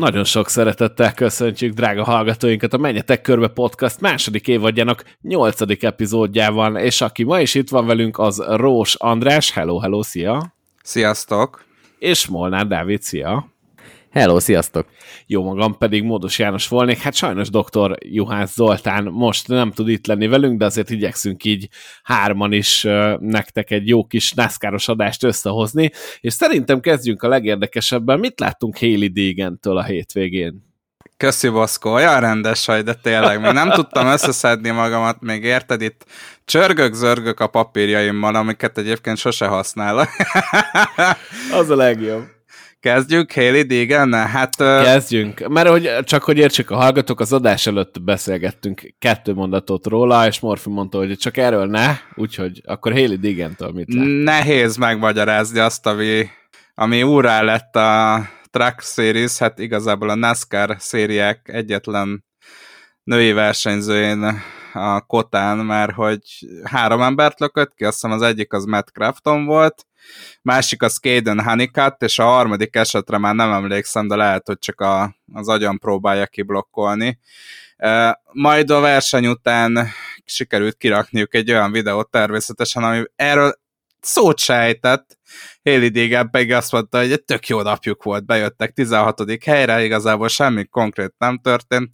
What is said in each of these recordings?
Nagyon sok szeretettel köszöntjük drága hallgatóinkat a Menjetek Körbe Podcast második évadjának nyolcadik epizódjában, és aki ma is itt van velünk, az Rós András. Hello, hello, szia! Sziasztok! És Molnár Dávid, szia! Hello, sziasztok! Jó magam pedig Módos János volnék. Hát sajnos dr. Juhász Zoltán most nem tud itt lenni velünk, de azért igyekszünk így hárman is nektek egy jó kis NASCAR-os adást összehozni, és szerintem kezdjünk a legérdekesebben. Mit láttunk Haley Deegan-től a hétvégén? Köszi, Boszko, olyan rendes vagy, de tényleg még nem tudtam összeszedni magamat, még érted itt csörgök, zörgök a papírjaimmal, amiket egyébként sose használok. Az a legjobb. Kezdjük, Haley Deegan? Hát, Kezdjünk, mert hogy csak hogy értsük a hallgatók, az adás előtt beszélgettünk kettő mondatot róla, és Morfi mondta, hogy csak erről ne, úgyhogy akkor Haley Deegan-től mit lát? Nehéz megmagyarázni azt, ami, ami úrá lett a Truck Series, hát igazából a NASCAR szériák egyetlen női versenyzőjén a Kotán, mert hogy három embert lökött ki, azt hiszem az egyik az Matt Crafton volt, másik az Caden Honeycutt, és a harmadik esetre már nem emlékszem, de lehet, hogy csak a, az agyam próbálja kiblokkolni. Majd a verseny után sikerült kirakniuk egy olyan videót természetesen, ami erről szót sejtett, Haley Deegan pedig azt mondta, hogy egy tök jó napjuk volt, bejöttek 16. helyre, igazából semmi konkrét nem történt.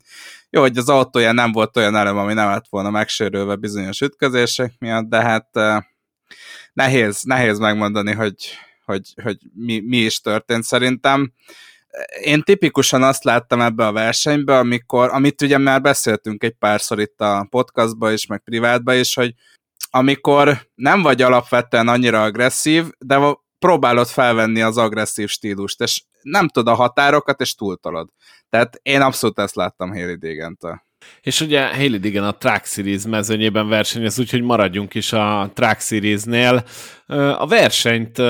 Jó, hogy az autója nem volt olyan elem, ami nem lett volna megsérülve bizonyos ütközések miatt, de hát nehéz, nehéz megmondani, hogy, hogy, hogy mi, mi is történt szerintem. Én tipikusan azt láttam ebbe a versenybe, amikor, amit ugye már beszéltünk egy párszor itt a podcastba is, meg privátba is, hogy amikor nem vagy alapvetően annyira agresszív, de próbálod felvenni az agresszív stílust, és nem tud a határokat, és túltolod. Tehát én abszolút ezt láttam Haley Dégentől. És ugye Haley Digan a Track Series mezőnyében versenyez, úgyhogy maradjunk is a Track Series-nél. A versenyt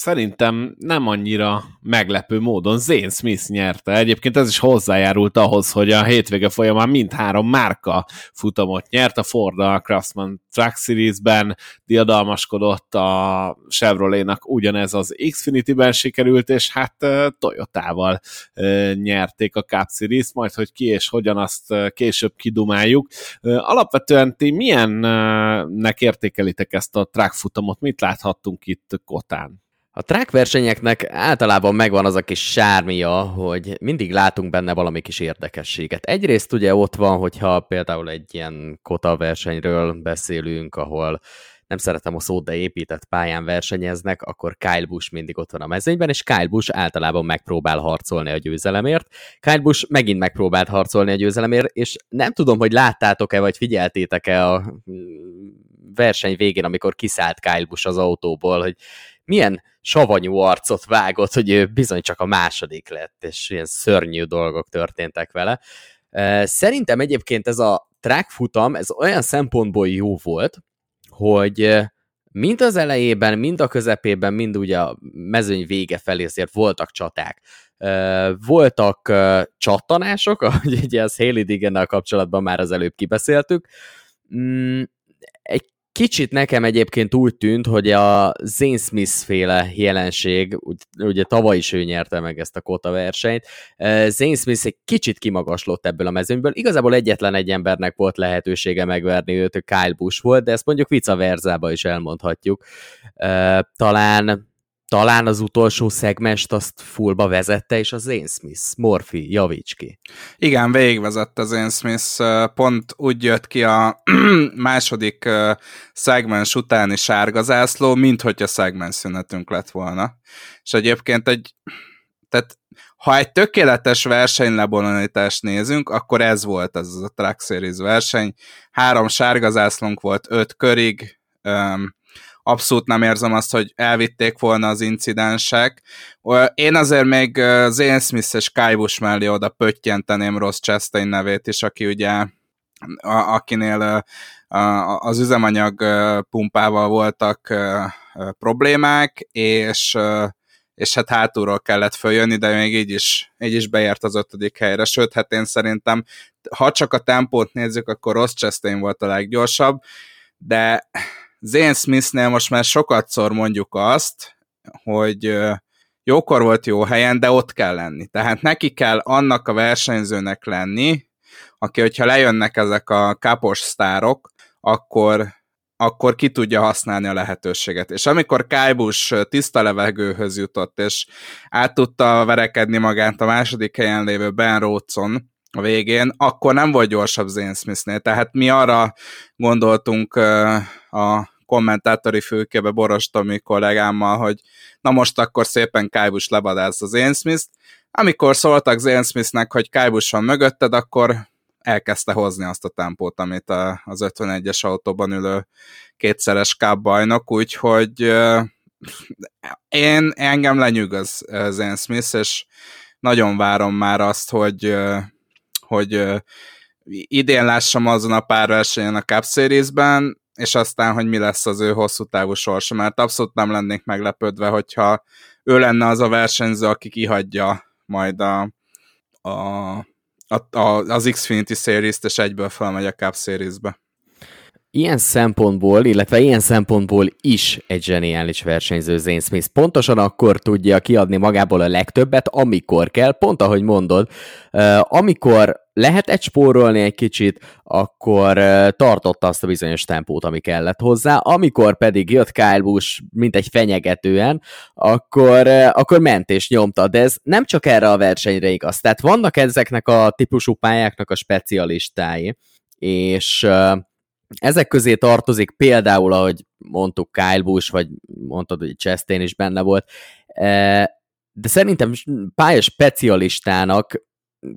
szerintem nem annyira meglepő módon Zane Smith nyerte. Egyébként ez is hozzájárult ahhoz, hogy a hétvége folyamán mindhárom márka futamot nyert. A Ford a Craftsman Truck Series-ben diadalmaskodott, a Chevrolet-nak ugyanez az Xfinity-ben sikerült, és hát Toyota-val nyerték a Cup Series, majd hogy ki és hogyan azt később kidumáljuk. Alapvetően ti milyennek értékelitek ezt a track futamot? Mit láthattunk itt Kotán? A track versenyeknek általában megvan az a kis sármia, hogy mindig látunk benne valami kis érdekességet. Egyrészt ugye ott van, hogyha például egy ilyen kota versenyről beszélünk, ahol nem szeretem a szót, de épített pályán versenyeznek, akkor Kyle Busch mindig ott van a mezőnyben, és Kyle Busch általában megpróbál harcolni a győzelemért. Kyle Busch megint megpróbált harcolni a győzelemért, és nem tudom, hogy láttátok-e, vagy figyeltétek-e a verseny végén, amikor kiszállt Kyle Busch az autóból, hogy milyen savanyú arcot vágott, hogy ő bizony csak a második lett, és ilyen szörnyű dolgok történtek vele. Szerintem egyébként ez a track futam, ez olyan szempontból jó volt, hogy mind az elejében, mind a közepében, mind ugye a mezőny vége felé azért voltak csaták. Voltak csattanások, ahogy ugye az Haley Digennel kapcsolatban már az előbb kibeszéltük. Mm, egy Kicsit nekem egyébként úgy tűnt, hogy a Zane Smith féle jelenség, ugye tavaly is ő nyerte meg ezt a kota versenyt, Zane Smith egy kicsit kimagaslott ebből a mezőnyből. Igazából egyetlen egy embernek volt lehetősége megverni őt, Kyle Busch volt, de ezt mondjuk vice is elmondhatjuk. Talán talán az utolsó szegmest azt fullba vezette, és az Zane Smith, Morphy, javíts ki. Igen, végigvezette Zane Smith, pont úgy jött ki a második szegmens utáni sárga zászló, mint hogyha szegmens szünetünk lett volna. És egyébként egy, tehát ha egy tökéletes versenylebonyolítást nézünk, akkor ez volt ez a Track Series verseny. Három sárga zászlónk volt öt körig, abszolút nem érzem azt, hogy elvitték volna az incidensek. Én azért még Zane Smith és Kai Busch mellé oda pöttyenteném Ross Chastain nevét is, aki ugye a, akinél az üzemanyag pumpával voltak problémák, és és hát hátulról kellett följönni, de még így is, így is beért az ötödik helyre, sőt, hát én szerintem, ha csak a tempót nézzük, akkor Ross Chastain volt a leggyorsabb, de Zane Smithnél most már sokat szor mondjuk azt, hogy jókor volt jó helyen, de ott kell lenni. Tehát neki kell annak a versenyzőnek lenni, aki, hogyha lejönnek ezek a kapos sztárok, akkor, akkor ki tudja használni a lehetőséget. És amikor Kájbus tiszta levegőhöz jutott, és át tudta verekedni magát a második helyen lévő Ben Rhodeson a végén, akkor nem volt gyorsabb Zane Smithnél. Tehát mi arra gondoltunk a kommentátori fülkébe Boros Tomi kollégámmal, hogy na most akkor szépen Kájbus levadász az Zane Smith-t. Amikor szóltak Zane Smithnek, hogy Kájbus van mögötted, akkor elkezdte hozni azt a tempót, amit a, az 51-es autóban ülő kétszeres bajnok, úgyhogy én engem lenyűgöz Zane Smith, és nagyon várom már azt, hogy, hogy idén lássam azon a pár a Cup Series-ben, és aztán, hogy mi lesz az ő hosszú távú sorsa, mert abszolút nem lennék meglepődve, hogyha ő lenne az a versenyző, aki kihagyja majd a, a a, a, az Xfinity Series-t, és egyből felmegy a Cup Series-be. Ilyen szempontból, illetve ilyen szempontból is egy zseniális versenyző Zane Smith. Pontosan akkor tudja kiadni magából a legtöbbet, amikor kell, pont ahogy mondod, amikor lehet spórolni egy kicsit, akkor tartotta azt a bizonyos tempót, ami kellett hozzá, amikor pedig jött Kyle Busch, mint egy fenyegetően, akkor, akkor ment és nyomta, de ez nem csak erre a versenyre igaz. Tehát vannak ezeknek a típusú pályáknak a specialistái, és ezek közé tartozik például, ahogy mondtuk, Kyle Busch, vagy mondtad, hogy Chastain is benne volt, de szerintem pálya specialistának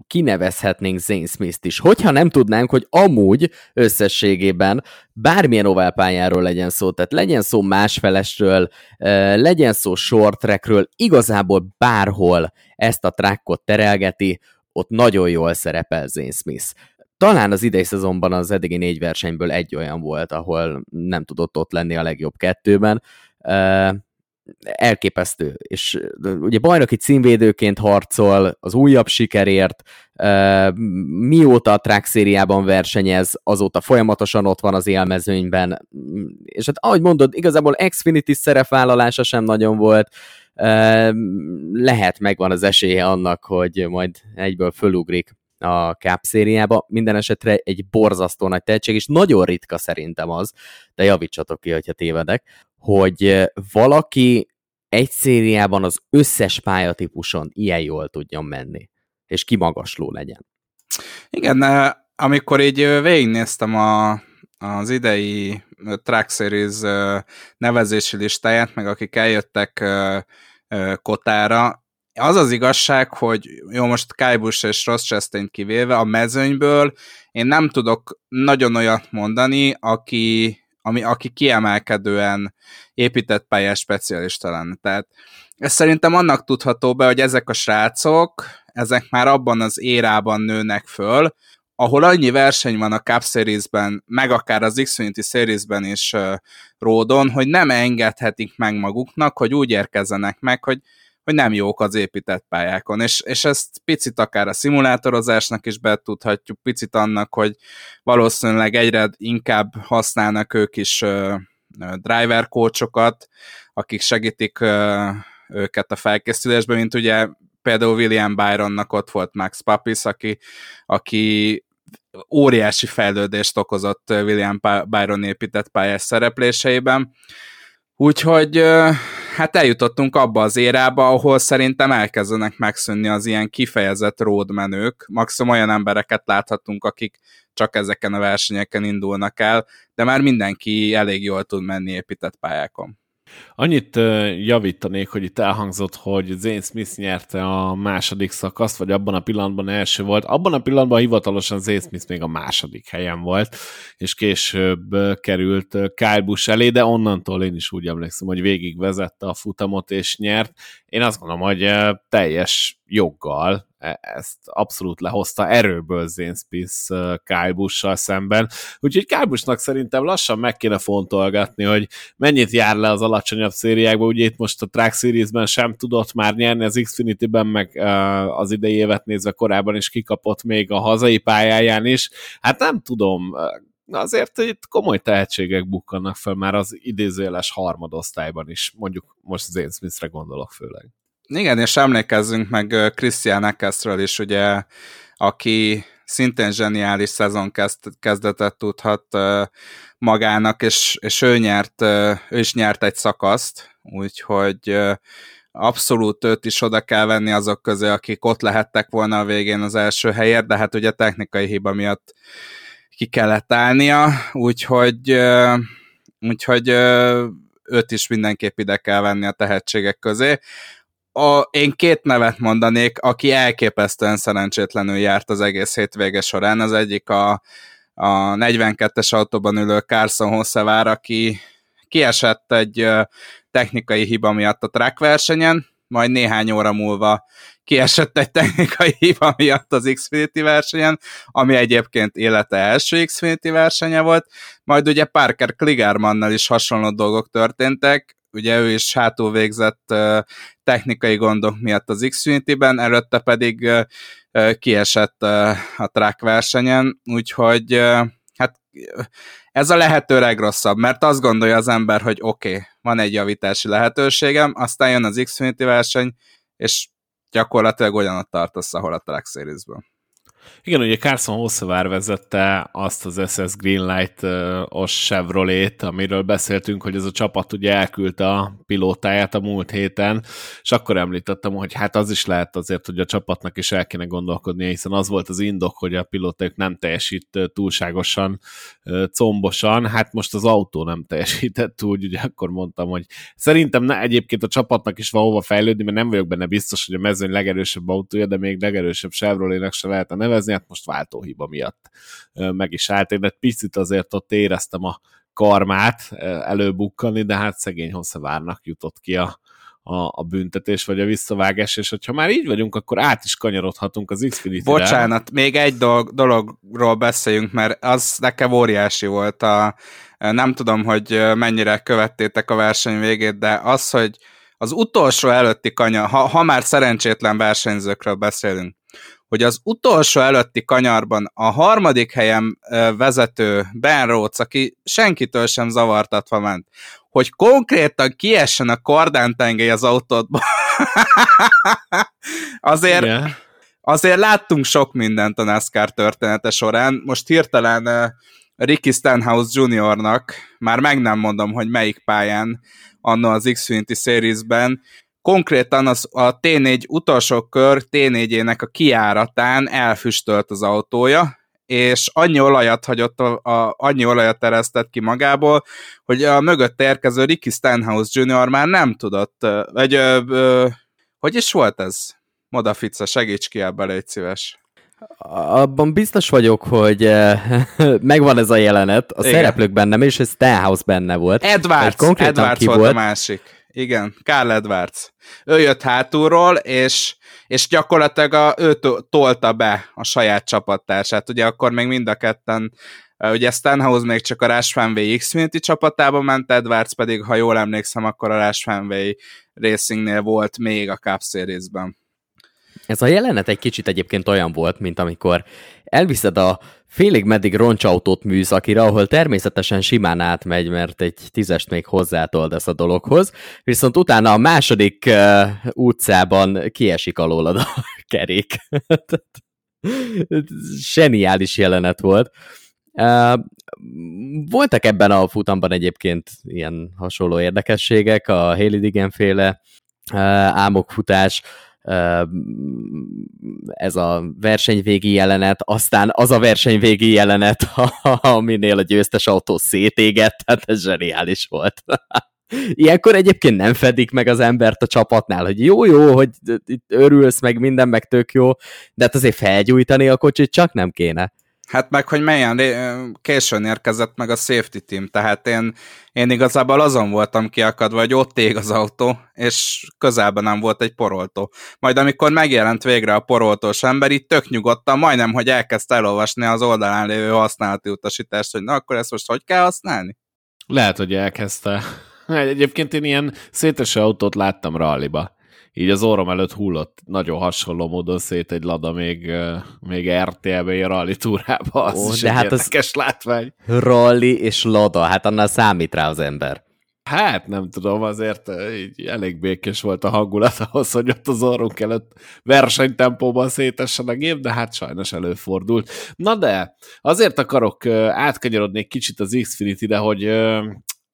kinevezhetnénk Zane Smith-t is. Hogyha nem tudnánk, hogy amúgy összességében bármilyen oválpályáról legyen szó, tehát legyen szó másfelesről, legyen szó short trackről, igazából bárhol ezt a trackot terelgeti, ott nagyon jól szerepel Zane Smith. Talán az idei szezonban az eddigi négy versenyből egy olyan volt, ahol nem tudott ott lenni a legjobb kettőben elképesztő, és ugye bajnoki címvédőként harcol az újabb sikerért, mióta a track szériában versenyez, azóta folyamatosan ott van az élmezőnyben, és hát ahogy mondod, igazából Xfinity szerepvállalása sem nagyon volt, lehet megvan az esélye annak, hogy majd egyből fölugrik a Cup szériába. Minden esetre egy borzasztó nagy tehetség, és nagyon ritka szerintem az, de javítsatok ki, hogyha tévedek, hogy valaki egy szériában az összes pályatípuson ilyen jól tudjon menni, és kimagasló legyen. Igen, amikor így végignéztem a, az idei Track Series nevezési listáját, meg akik eljöttek Kotára, az az igazság, hogy jó, most Kajbus és Ross Chastain kivéve a mezőnyből én nem tudok nagyon olyat mondani, aki, ami, aki kiemelkedően épített pályás specialista lenne. Tehát ez szerintem annak tudható be, hogy ezek a srácok, ezek már abban az érában nőnek föl, ahol annyi verseny van a Cup Series-ben, meg akár az Xfinity Series-ben is uh, ródon, hogy nem engedhetik meg maguknak, hogy úgy érkezzenek meg, hogy hogy nem jók az épített pályákon, és, és ezt picit akár a szimulátorozásnak is betudhatjuk, picit annak, hogy valószínűleg egyre inkább használnak ők is uh, driver coachokat, akik segítik uh, őket a felkészülésben, mint ugye például William Byronnak ott volt Max Papis, aki, aki óriási fejlődést okozott William Byron épített pályás szerepléseiben. Úgyhogy hát eljutottunk abba az érába, ahol szerintem elkezdenek megszűnni az ilyen kifejezett roadmenők. Maximum olyan embereket láthatunk, akik csak ezeken a versenyeken indulnak el, de már mindenki elég jól tud menni épített pályákon. Annyit javítanék, hogy itt elhangzott, hogy Zane Smith nyerte a második szakaszt, vagy abban a pillanatban első volt. Abban a pillanatban hivatalosan Zane Smith még a második helyen volt, és később került Kyle Busch elé, de onnantól én is úgy emlékszem, hogy végig vezette a futamot és nyert. Én azt gondolom, hogy teljes joggal ezt abszolút lehozta erőből Zane Smith Kyle szemben. Úgyhogy Kyle szerintem lassan meg kéne fontolgatni, hogy mennyit jár le az alacsonyabb szériákba. Ugye itt most a Track Series-ben sem tudott már nyerni, az Xfinity-ben meg az idei évet nézve korábban is kikapott még a hazai pályáján is. Hát nem tudom, azért itt komoly tehetségek bukkannak fel már az idézőjeles harmadosztályban is, mondjuk most Zane Smithre gondolok főleg. Igen, és emlékezzünk meg Christian Eckesről is, ugye, aki szintén zseniális szezon kezd, kezdetet tudhat magának, és, és ő, nyert, ő is nyert egy szakaszt, úgyhogy abszolút őt is oda kell venni azok közé, akik ott lehettek volna a végén az első helyért, de hát ugye technikai hiba miatt ki kellett állnia, úgyhogy, úgyhogy őt is mindenképp ide kell venni a tehetségek közé. A, én két nevet mondanék, aki elképesztően szerencsétlenül járt az egész hétvége során. Az egyik a, a 42-es autóban ülő Carson Hosszevár, aki kiesett egy technikai hiba miatt a track versenyen, majd néhány óra múlva kiesett egy technikai hiba miatt az Xfinity versenyen, ami egyébként élete első Xfinity versenye volt, majd ugye Parker Kligermannal is hasonló dolgok történtek, ugye ő is hátul végzett technikai gondok miatt az Xfinity-ben, előtte pedig kiesett a track versenyen, úgyhogy hát ez a lehető legrosszabb, mert azt gondolja az ember, hogy oké, okay, van egy javítási lehetőségem, aztán jön az Xfinity verseny, és gyakorlatilag olyanot tartasz, ahol a Track Series-ből. Igen, ugye Carson Hossevár vezette azt az SS Greenlight-os Chevrolet, amiről beszéltünk, hogy ez a csapat ugye elküldte a pilótáját a múlt héten, és akkor említettem, hogy hát az is lehet azért, hogy a csapatnak is el kéne gondolkodnia, hiszen az volt az indok, hogy a pilóták nem teljesít túlságosan combosan, hát most az autó nem teljesített úgy, ugye akkor mondtam, hogy szerintem ne, egyébként a csapatnak is van fejlődni, mert nem vagyok benne biztos, hogy a mezőny legerősebb autója, de még legerősebb Chevroletnek se lehet a neve nevezni, hát most váltóhiba miatt meg is állt. Én egy picit azért ott éreztem a karmát előbukkani, de hát szegény Hosszavárnak jutott ki a, a, a büntetés, vagy a visszavágás, és hogyha már így vagyunk, akkor át is kanyarodhatunk az xfinity -re. Bocsánat, még egy dolog, dologról beszéljünk, mert az nekem óriási volt a, nem tudom, hogy mennyire követtétek a verseny végét, de az, hogy az utolsó előtti kanyar, ha, ha már szerencsétlen versenyzőkről beszélünk, hogy az utolsó előtti kanyarban a harmadik helyen vezető Ben Rhodes, aki senkitől sem zavartatva ment, hogy konkrétan kiessen a kordántengely az autódba. azért, yeah. azért láttunk sok mindent a NASCAR története során. Most hirtelen Ricky Stenhouse Jr.-nak, már meg nem mondom, hogy melyik pályán, annó az Xfinity Series-ben konkrétan az, a T4 utolsó kör T4-ének a kiáratán elfüstölt az autója, és annyi olajat hagyott, a, a, annyi olajat eresztett ki magából, hogy a mögött érkező Ricky Stenhouse Jr. már nem tudott, vagy ö, ö, hogy is volt ez? Moda Fica, segíts ki ebbe, légy szíves. Abban biztos vagyok, hogy megvan ez a jelenet, a Igen. szereplők bennem, és ez Stenhouse benne volt. Edwards, Edwards volt, volt a másik igen, Carl Edwards. Ő jött hátulról, és, és gyakorlatilag a, ő tolta be a saját csapattársát. Ugye akkor még mind a ketten, ugye Stenhouse még csak a Rush Fanway Xfinity csapatába ment, Edwards pedig, ha jól emlékszem, akkor a Rush Fanway Racingnél volt még a Cup Series-ben. Ez a jelenet egy kicsit egyébként olyan volt, mint amikor elviszed a félig meddig roncsautót műszakira, ahol természetesen simán átmegy, mert egy tízest még hozzátoldasz a dologhoz, viszont utána a második uh, utcában kiesik alólad a kerék. Seniális jelenet volt. Uh, voltak ebben a futamban egyébként ilyen hasonló érdekességek, a Haley Digen féle uh, álmokfutás, ez a versenyvégi jelenet, aztán az a versenyvégi jelenet, aminél a győztes autó szétégett, tehát ez zseniális volt. Ilyenkor egyébként nem fedik meg az embert a csapatnál, hogy jó, jó, hogy itt örülsz, meg minden, meg tök jó, de hát azért felgyújtani a kocsit csak nem kéne. Hát meg, hogy melyen későn érkezett meg a safety team, tehát én, én igazából azon voltam kiakadva, hogy ott ég az autó, és közelben nem volt egy poroltó. Majd amikor megjelent végre a poroltós ember, itt tök nyugodtan, majdnem, hogy elkezdte elolvasni az oldalán lévő használati utasítást, hogy na akkor ezt most hogy kell használni? Lehet, hogy elkezdte. Egyébként én ilyen széteső autót láttam ralliba így az orrom előtt hullott nagyon hasonló módon szét egy lada még, még RTL-be, a rally túrába, az Ó, is de egy hát az látvány. Rally és lada, hát annál számít rá az ember. Hát nem tudom, azért így elég békés volt a hangulat ahhoz, hogy ott az orrunk előtt versenytempóban szétessen a gép, de hát sajnos előfordult. Na de, azért akarok átkanyarodni egy kicsit az Xfinity-de, hogy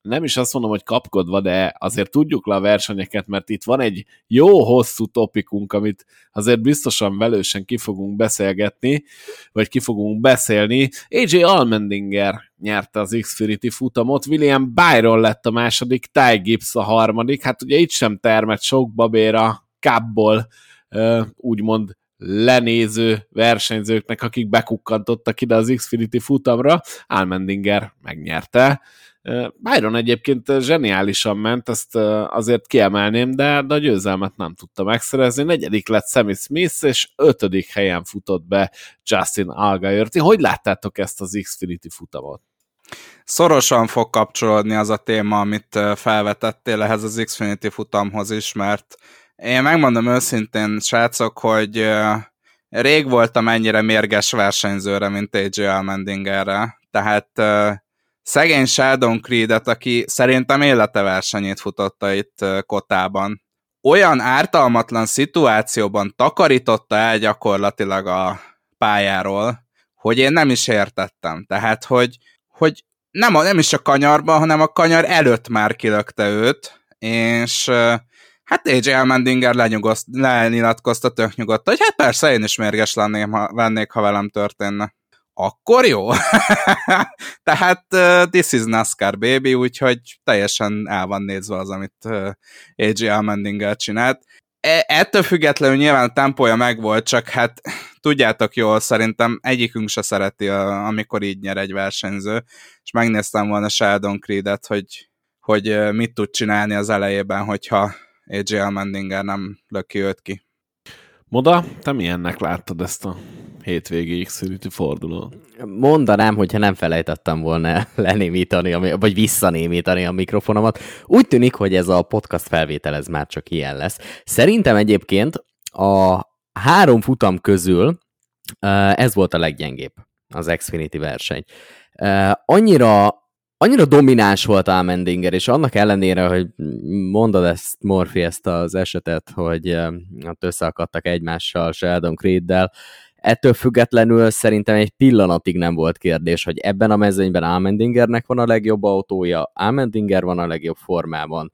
nem is azt mondom, hogy kapkodva, de azért tudjuk le a versenyeket, mert itt van egy jó hosszú topikunk, amit azért biztosan velősen ki fogunk beszélgetni, vagy ki fogunk beszélni. AJ Almendinger nyerte az Xfinity futamot, William Byron lett a második, Ty Gibbs a harmadik, hát ugye itt sem termett sok babéra Cubból, úgymond lenéző versenyzőknek, akik bekukkantottak ide az Xfinity futamra, Almendinger megnyerte. Byron egyébként zseniálisan ment, ezt azért kiemelném, de, a győzelmet nem tudta megszerezni. Negyedik lett Sammy Smith, és ötödik helyen futott be Justin Allgaier. Ti hogy láttátok ezt az Xfinity futamot? Szorosan fog kapcsolódni az a téma, amit felvetettél ehhez az Xfinity futamhoz is, mert én megmondom őszintén, srácok, hogy rég voltam ennyire mérges versenyzőre, mint AJ Allmendingerre. Tehát szegény Sheldon Creed-et, aki szerintem élete versenyét futotta itt Kotában, olyan ártalmatlan szituációban takarította el gyakorlatilag a pályáról, hogy én nem is értettem. Tehát, hogy, hogy nem, a, nem is a kanyarban, hanem a kanyar előtt már kilökte őt, és hát AJ Almendinger lenyilatkozta tök nyugodt, hogy hát persze én is mérges lennék, ha, lennék, ha velem történne akkor jó. Tehát uh, this is NASCAR baby, úgyhogy teljesen el van nézve az, amit uh, AJ Almendinger csinált. E- ettől függetlenül nyilván a tempója megvolt, csak hát tudjátok jól, szerintem egyikünk se szereti, a, amikor így nyer egy versenyző, és megnéztem volna Sheldon Creed-et, hogy, hogy mit tud csinálni az elejében, hogyha AJ Almendinger nem löki őt ki. Moda, te milyennek láttad ezt a hétvégi x forduló? Mondanám, hogyha nem felejtettem volna lenémítani, vagy visszanémítani a mikrofonomat. Úgy tűnik, hogy ez a podcast felvétel ez már csak ilyen lesz. Szerintem egyébként a három futam közül ez volt a leggyengébb, az Xfinity verseny. Annyira annyira domináns volt Almendinger, és annak ellenére, hogy mondod ezt, Morphy, ezt az esetet, hogy ott összeakadtak egymással Sheldon Creed-del, ettől függetlenül szerintem egy pillanatig nem volt kérdés, hogy ebben a mezőnyben Almendingernek van a legjobb autója, Almendinger van a legjobb formában,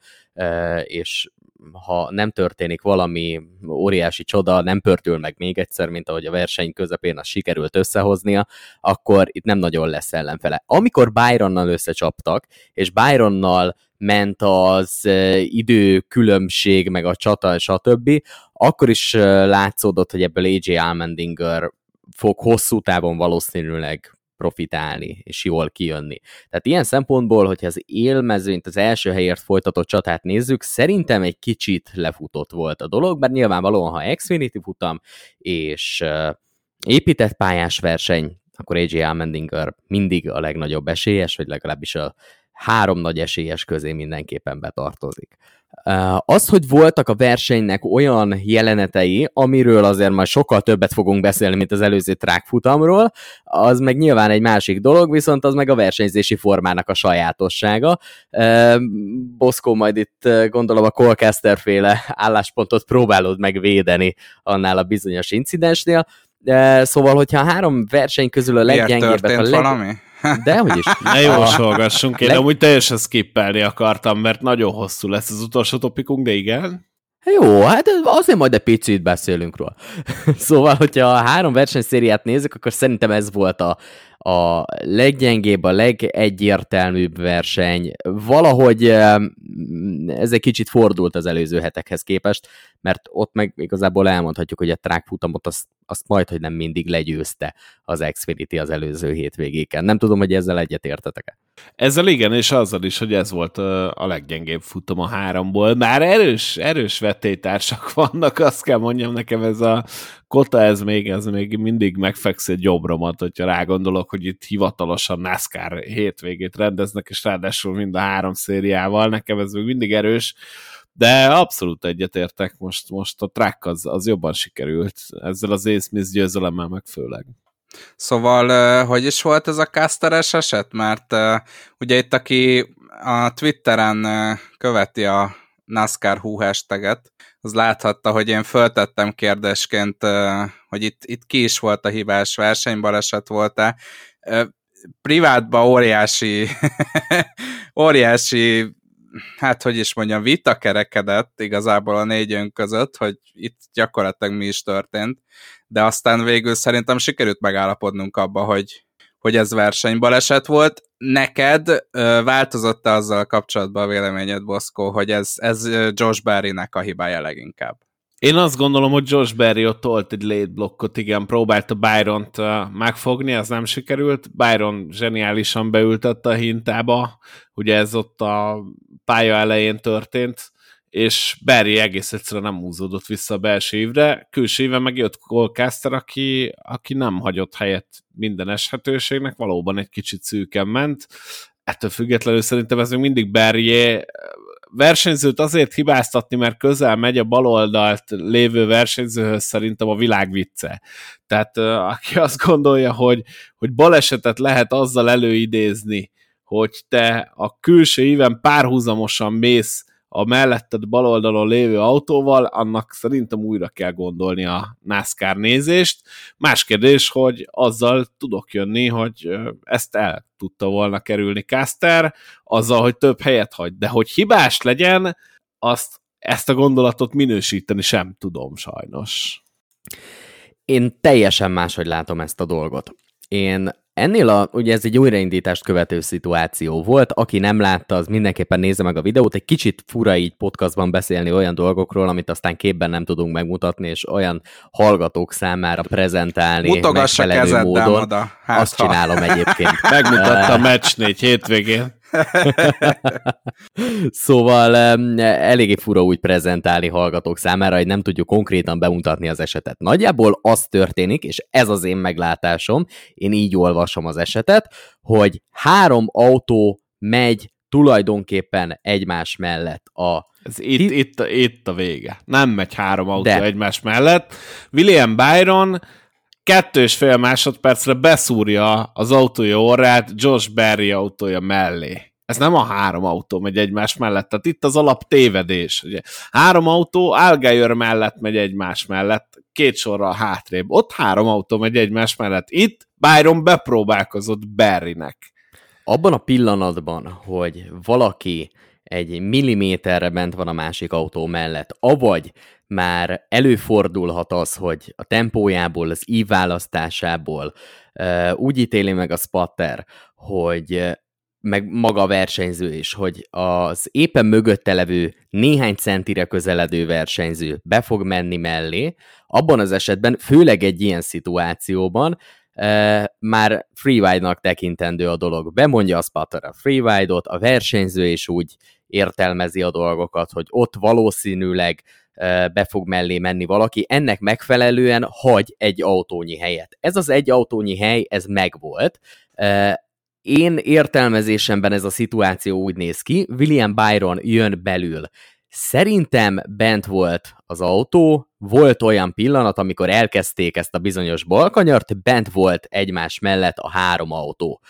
és ha nem történik valami óriási csoda, nem pörtül meg még egyszer, mint ahogy a verseny közepén az sikerült összehoznia, akkor itt nem nagyon lesz ellenfele. Amikor Byronnal összecsaptak, és Byronnal ment az idő különbség, meg a csata, stb., akkor is látszódott, hogy ebből AJ Almendinger fog hosszú távon valószínűleg profitálni, és jól kijönni. Tehát ilyen szempontból, hogyha az élmezőnyt, az első helyért folytatott csatát nézzük, szerintem egy kicsit lefutott volt a dolog, mert nyilvánvalóan, ha Xfinity futam, és épített pályás verseny, akkor AJ Almendinger mindig a legnagyobb esélyes, vagy legalábbis a három nagy esélyes közé mindenképpen betartozik. Az, hogy voltak a versenynek olyan jelenetei, amiről azért majd sokkal többet fogunk beszélni, mint az előző track futamról, az meg nyilván egy másik dolog, viszont az meg a versenyzési formának a sajátossága. Boszkó majd itt gondolom a Colcaster féle álláspontot próbálod megvédeni annál a bizonyos incidensnél, Szóval, hogyha a három verseny közül a leggyengébbek a leg... valami? De hogy is. Ne jósolgassunk, én leg... amúgy teljesen skippelni akartam, mert nagyon hosszú lesz az utolsó topikunk, de igen. Jó, hát azért majd egy picit beszélünk róla. szóval, hogyha a három versenyszériát nézzük, akkor szerintem ez volt a, a leggyengébb, a legegyértelműbb verseny. Valahogy ez egy kicsit fordult az előző hetekhez képest, mert ott meg igazából elmondhatjuk, hogy a track futamot azt, azt majd, hogy nem mindig legyőzte az Xfinity az előző hétvégéken. Nem tudom, hogy ezzel egyet értetek-e. Ezzel igen, és azzal is, hogy ez volt a leggyengébb futam a háromból. Már erős, erős vetétársak vannak, azt kell mondjam nekem, ez a Kota, ez még, ez még mindig megfekszi egy jobbromat, hogyha rágondolok, hogy itt hivatalosan NASCAR hétvégét rendeznek, és ráadásul mind a három szériával, nekem ez még mindig erős, de abszolút egyetértek, most, most a track az, az jobban sikerült, ezzel az Ace Smith győzelemmel meg főleg. Szóval, hogy is volt ez a Casteres eset? Mert ugye itt, aki a Twitteren követi a NASCAR hú hashtaget, az láthatta, hogy én föltettem kérdésként, hogy itt, itt ki is volt a hibás versenybaleset volt-e. Privátban óriási, óriási hát hogy is mondjam, vita kerekedett igazából a négyünk között, hogy itt gyakorlatilag mi is történt, de aztán végül szerintem sikerült megállapodnunk abba, hogy, hogy ez versenybaleset volt. Neked változott-e azzal kapcsolatban a véleményed, Boszkó, hogy ez, ez Josh Barry-nek a hibája leginkább? Én azt gondolom, hogy Josh Berry ott tolt egy late blokkot, igen, próbálta Byron-t megfogni, az nem sikerült. Byron zseniálisan beültette a hintába, ugye ez ott a pálya elején történt, és Barry egész egyszerűen nem húzódott vissza a belső évre. Külső éve meg jött Colcaster, aki, aki nem hagyott helyet minden eshetőségnek, valóban egy kicsit szűken ment. Ettől függetlenül szerintem ez még mindig Barry versenyzőt azért hibáztatni, mert közel megy a baloldalt lévő versenyzőhöz szerintem a világ vicce. Tehát aki azt gondolja, hogy, hogy balesetet lehet azzal előidézni, hogy te a külső íven párhuzamosan mész a melletted bal oldalon lévő autóval, annak szerintem újra kell gondolni a NASCAR nézést. Más kérdés, hogy azzal tudok jönni, hogy ezt el tudta volna kerülni Caster, azzal, hogy több helyet hagy. De hogy hibás legyen, azt ezt a gondolatot minősíteni sem tudom sajnos. Én teljesen máshogy látom ezt a dolgot. Én Ennél a, ugye ez egy újraindítást követő szituáció volt, aki nem látta, az mindenképpen nézze meg a videót, egy kicsit fura így podcastban beszélni olyan dolgokról, amit aztán képben nem tudunk megmutatni, és olyan hallgatók számára prezentálni Mutogassa megfelelő módon. Oda, hát Azt ha. csinálom egyébként. Megmutatta a Match 4 hétvégén. Szóval eléggé fura úgy prezentálni hallgatók számára, hogy nem tudjuk konkrétan bemutatni az esetet. Nagyjából az történik, és ez az én meglátásom, én így olvasom az esetet, hogy három autó megy tulajdonképpen egymás mellett a ez itt, itt, itt a vége. Nem megy három autó De. egymás mellett. William Byron kettő és fél másodpercre beszúrja az autója orrát Josh Berry autója mellé. Ez nem a három autó megy egymás mellett, tehát itt az alap tévedés. Ugye. Három autó Algeyer mellett megy egymás mellett, két sorral hátrébb. Ott három autó megy egymás mellett. Itt Byron bepróbálkozott Berrynek. Abban a pillanatban, hogy valaki egy milliméterre bent van a másik autó mellett, avagy már előfordulhat az, hogy a tempójából, az ív választásából uh, úgy ítéli meg a spatter, hogy meg maga a versenyző is, hogy az éppen mögötte levő néhány centire közeledő versenyző be fog menni mellé, abban az esetben, főleg egy ilyen szituációban, már freeride-nak tekintendő a dolog. Bemondja a spatter a freeride-ot, a versenyző is úgy értelmezi a dolgokat, hogy ott valószínűleg be fog mellé menni valaki, ennek megfelelően hagy egy autónyi helyet. Ez az egy autónyi hely, ez megvolt. Én értelmezésemben ez a szituáció úgy néz ki, William Byron jön belül. Szerintem bent volt az autó, volt olyan pillanat, amikor elkezdték ezt a bizonyos balkanyart, bent volt egymás mellett a három autó.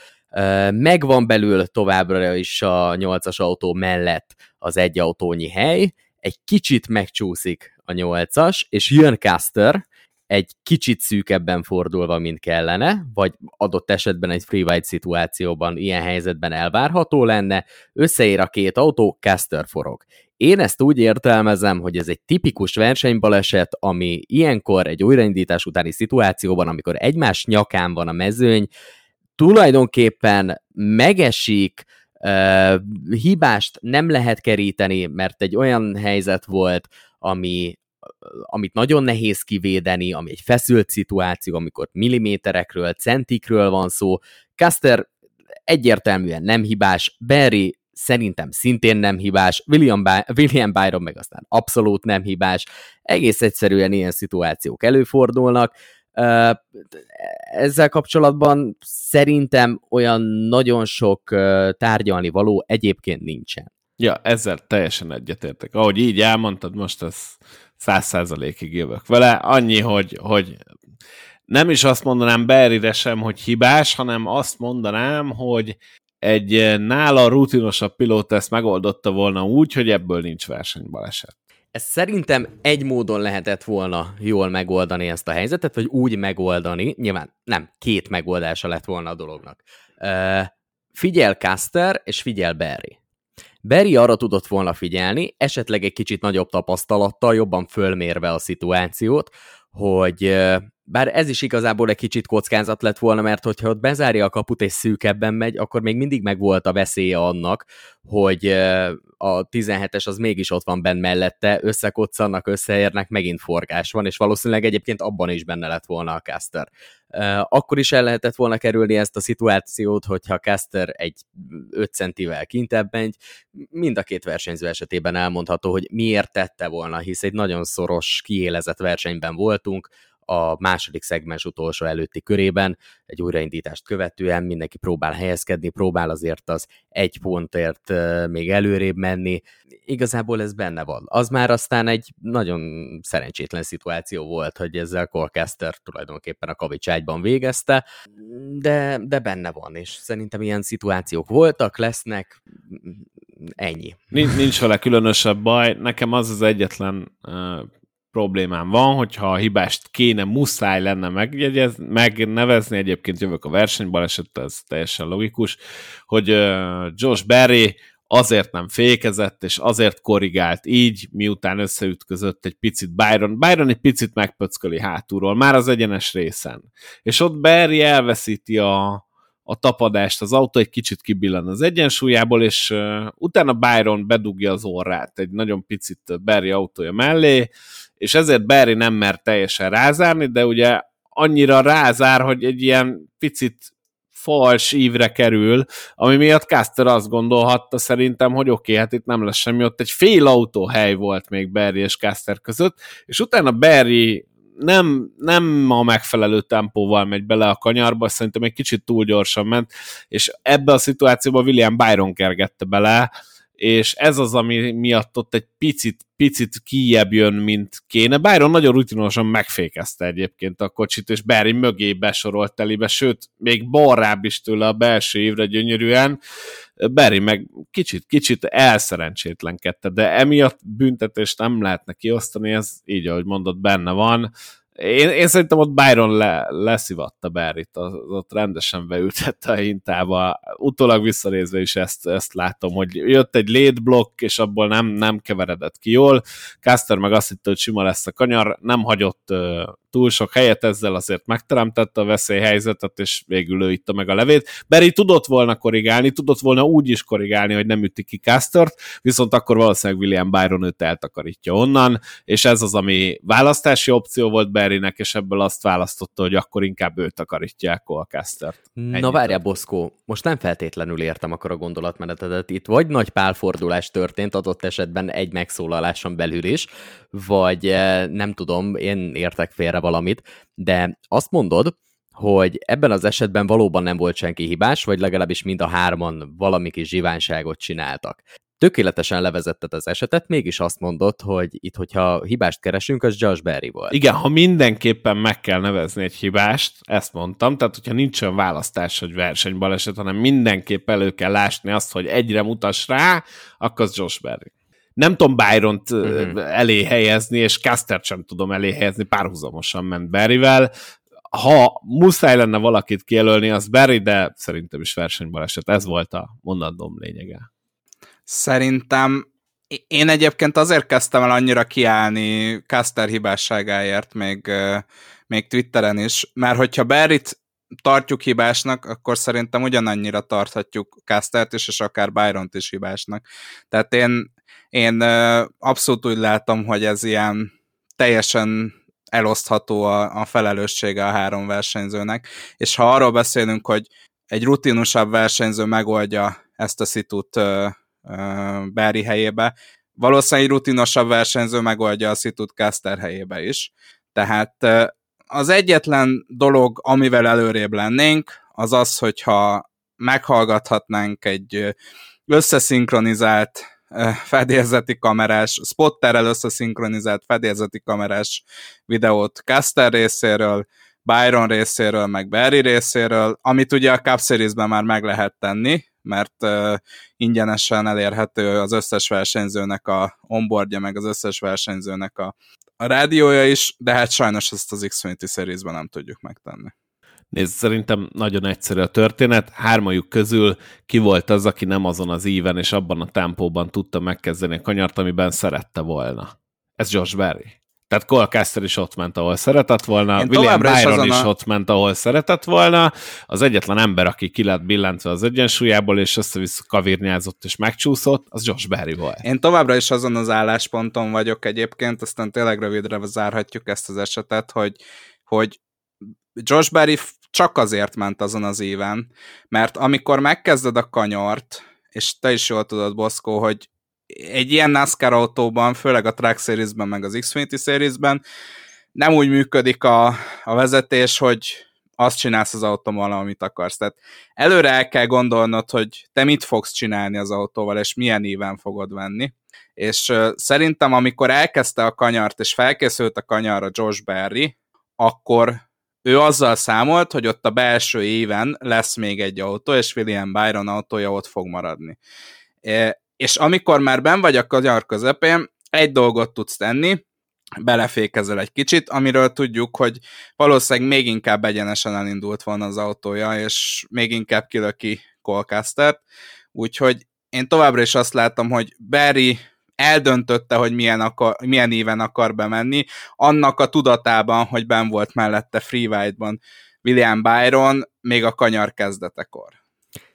Megvan belül továbbra is a nyolcas autó mellett az egy autónyi hely, egy kicsit megcsúszik a nyolcas, és jön Caster, egy kicsit szűkebben fordulva, mint kellene, vagy adott esetben egy freeride szituációban ilyen helyzetben elvárható lenne, összeér a két autó, Caster forog. Én ezt úgy értelmezem, hogy ez egy tipikus versenybaleset, ami ilyenkor egy újraindítás utáni szituációban, amikor egymás nyakán van a mezőny, tulajdonképpen megesik, uh, hibást nem lehet keríteni, mert egy olyan helyzet volt, ami, amit nagyon nehéz kivédeni, ami egy feszült szituáció, amikor milliméterekről, centikről van szó. Caster egyértelműen nem hibás, Barry szerintem szintén nem hibás, William, By- William Byron meg aztán abszolút nem hibás. Egész egyszerűen ilyen szituációk előfordulnak. Ezzel kapcsolatban szerintem olyan nagyon sok tárgyalni való egyébként nincsen. Ja, ezzel teljesen egyetértek. Ahogy így elmondtad, most ez száz százalékig jövök vele. Annyi, hogy, hogy nem is azt mondanám Berryre sem, hogy hibás, hanem azt mondanám, hogy egy nála rutinosabb pilóta ezt megoldotta volna úgy, hogy ebből nincs versenybaleset. Ez szerintem egy módon lehetett volna jól megoldani ezt a helyzetet, vagy úgy megoldani, nyilván nem, két megoldása lett volna a dolognak. Uh, figyel Caster, és figyel Barry. Barry arra tudott volna figyelni, esetleg egy kicsit nagyobb tapasztalattal, jobban fölmérve a szituációt, hogy bár ez is igazából egy kicsit kockázat lett volna, mert hogyha ott bezárja a kaput és szűkebben megy, akkor még mindig megvolt a veszélye annak, hogy a 17-es az mégis ott van benn mellette, összekoccannak, összeérnek, megint forgás van, és valószínűleg egyébként abban is benne lett volna a Caster. Akkor is el lehetett volna kerülni ezt a szituációt, hogyha Caster egy 5 centivel kintebb megy. Mind a két versenyző esetében elmondható, hogy miért tette volna, hisz egy nagyon szoros, kiélezett versenyben voltunk, a második szegmens utolsó előtti körében, egy újraindítást követően mindenki próbál helyezkedni, próbál azért az egy pontért még előrébb menni. Igazából ez benne van. Az már aztán egy nagyon szerencsétlen szituáció volt, hogy ezzel Colcaster tulajdonképpen a kavicságyban végezte, de, de benne van, és szerintem ilyen szituációk voltak, lesznek, ennyi. Nincs, nincs vele különösebb baj. Nekem az az egyetlen problémám van, hogyha a hibást kéne, muszáj lenne megjegyez, megnevezni, egyébként jövök a versenybaleset, ez teljesen logikus, hogy Josh Berry azért nem fékezett, és azért korrigált így, miután összeütközött egy picit Byron. Byron egy picit megpöcköli hátulról, már az egyenes részen. És ott Barry elveszíti a, a tapadást, az autó egy kicsit kibillen az egyensúlyából, és uh, utána Byron bedugja az orrát egy nagyon picit Barry autója mellé, és ezért Barry nem mer teljesen rázárni, de ugye annyira rázár, hogy egy ilyen picit fals ívre kerül, ami miatt Caster azt gondolhatta szerintem, hogy oké, okay, hát itt nem lesz semmi, ott egy fél autóhely volt még Barry és Caster között, és utána Barry nem, nem a megfelelő tempóval megy bele a kanyarba, szerintem egy kicsit túl gyorsan ment, és ebbe a szituációban William Byron kergette bele, és ez az, ami miatt ott egy picit, picit kijebb jön, mint kéne. Byron nagyon rutinosan megfékezte egyébként a kocsit, és Barry mögé besorolt telibe, sőt, még balrább is tőle a belső évre gyönyörűen. Barry meg kicsit, kicsit elszerencsétlenkedte, de emiatt büntetést nem lehetne kiosztani, ez így, ahogy mondott, benne van én, én szerintem ott Byron le, leszivatta Barryt, ott rendesen beültette a hintába. Utólag visszanézve is ezt, ezt látom, hogy jött egy late block, és abból nem, nem keveredett ki jól. Caster meg azt hitte, hogy sima lesz a kanyar, nem hagyott túl sok helyet, ezzel azért megteremtette a veszélyhelyzetet, és végül ő itta meg a levét. Barry tudott volna korrigálni, tudott volna úgy is korrigálni, hogy nem üti ki Castert, viszont akkor valószínűleg William Byron őt eltakarítja onnan, és ez az, ami választási opció volt Barrynek, és ebből azt választotta, hogy akkor inkább őt takarítják Colcastert. Na várjál, Boszkó, most nem feltétlenül értem akkor a gondolatmenetedet. Itt vagy nagy pálfordulás történt adott esetben egy megszólaláson belül is, vagy eh, nem tudom, én értek félre valamit, de azt mondod, hogy ebben az esetben valóban nem volt senki hibás, vagy legalábbis mind a hárman valami kis zsiványságot csináltak. Tökéletesen levezetted az esetet, mégis azt mondod, hogy itt, hogyha hibást keresünk, az Josh Berry volt. Igen, ha mindenképpen meg kell nevezni egy hibást, ezt mondtam, tehát hogyha nincs olyan választás, hogy versenybaleset, hanem mindenképp elő kell lásni azt, hogy egyre mutass rá, akkor az Josh Berry nem tudom Byron-t uh-huh. elé helyezni, és Caster sem tudom elé helyezni, párhuzamosan ment Barryvel. Ha muszáj lenne valakit kijelölni, az Barry, de szerintem is versenybaleset. Ez volt a mondandóm lényege. Szerintem én egyébként azért kezdtem el annyira kiállni Caster hibásságáért, még, még Twitteren is, mert hogyha Barryt tartjuk hibásnak, akkor szerintem ugyanannyira tarthatjuk Castert is, és akár Byron-t is hibásnak. Tehát én én abszolút úgy látom, hogy ez ilyen teljesen elosztható a, a felelőssége a három versenyzőnek, és ha arról beszélünk, hogy egy rutinusabb versenyző megoldja ezt a szitut uh, Barry helyébe, valószínűleg egy rutinosabb versenyző megoldja a szitut Caster helyébe is. Tehát uh, az egyetlen dolog, amivel előrébb lennénk, az az, hogyha meghallgathatnánk egy összeszinkronizált fedélzeti kamerás, spotterrel összeszinkronizált fedélzeti kamerás videót Caster részéről, Byron részéről, meg Barry részéről, amit ugye a Cup Series-ben már meg lehet tenni, mert uh, ingyenesen elérhető az összes versenyzőnek a onboardja, meg az összes versenyzőnek a, a rádiója is, de hát sajnos ezt az Xfinity Series-ben nem tudjuk megtenni. Nézd, szerintem nagyon egyszerű a történet. Hármajuk közül ki volt az, aki nem azon az íven és abban a tempóban tudta megkezdeni a kanyart, amiben szerette volna. Ez Josh Berry. Tehát Cole Caster is ott ment, ahol szeretett volna, Én William Byron is, is a... ott ment, ahol szeretett volna, az egyetlen ember, aki ki lett billentve az egyensúlyából, és össze-vissza kavírnyázott és megcsúszott, az Josh Berry volt. Én továbbra is azon az állásponton vagyok egyébként, aztán tényleg rövidre zárhatjuk ezt az esetet, hogy, hogy Josh Berry csak azért ment azon az éven, mert amikor megkezded a kanyart, és te is jól tudod, Boszkó, hogy egy ilyen NASCAR autóban, főleg a Track Series-ben, meg az Xfinity Series-ben nem úgy működik a, a vezetés, hogy azt csinálsz az autóval, amit akarsz. Tehát előre el kell gondolnod, hogy te mit fogsz csinálni az autóval, és milyen éven fogod venni. És uh, szerintem, amikor elkezdte a kanyart, és felkészült a kanyarra Josh Berry, akkor ő azzal számolt, hogy ott a belső éven lesz még egy autó, és William Byron autója ott fog maradni. E, és amikor már ben vagy a kanyar közepén, egy dolgot tudsz tenni, belefékezel egy kicsit, amiről tudjuk, hogy valószínűleg még inkább egyenesen elindult volna az autója, és még inkább kilöki Colcastert, úgyhogy én továbbra is azt látom, hogy Barry eldöntötte, hogy milyen, akar, milyen éven akar bemenni, annak a tudatában, hogy ben volt mellette Freeride-ban William Byron még a kanyar kezdetekor.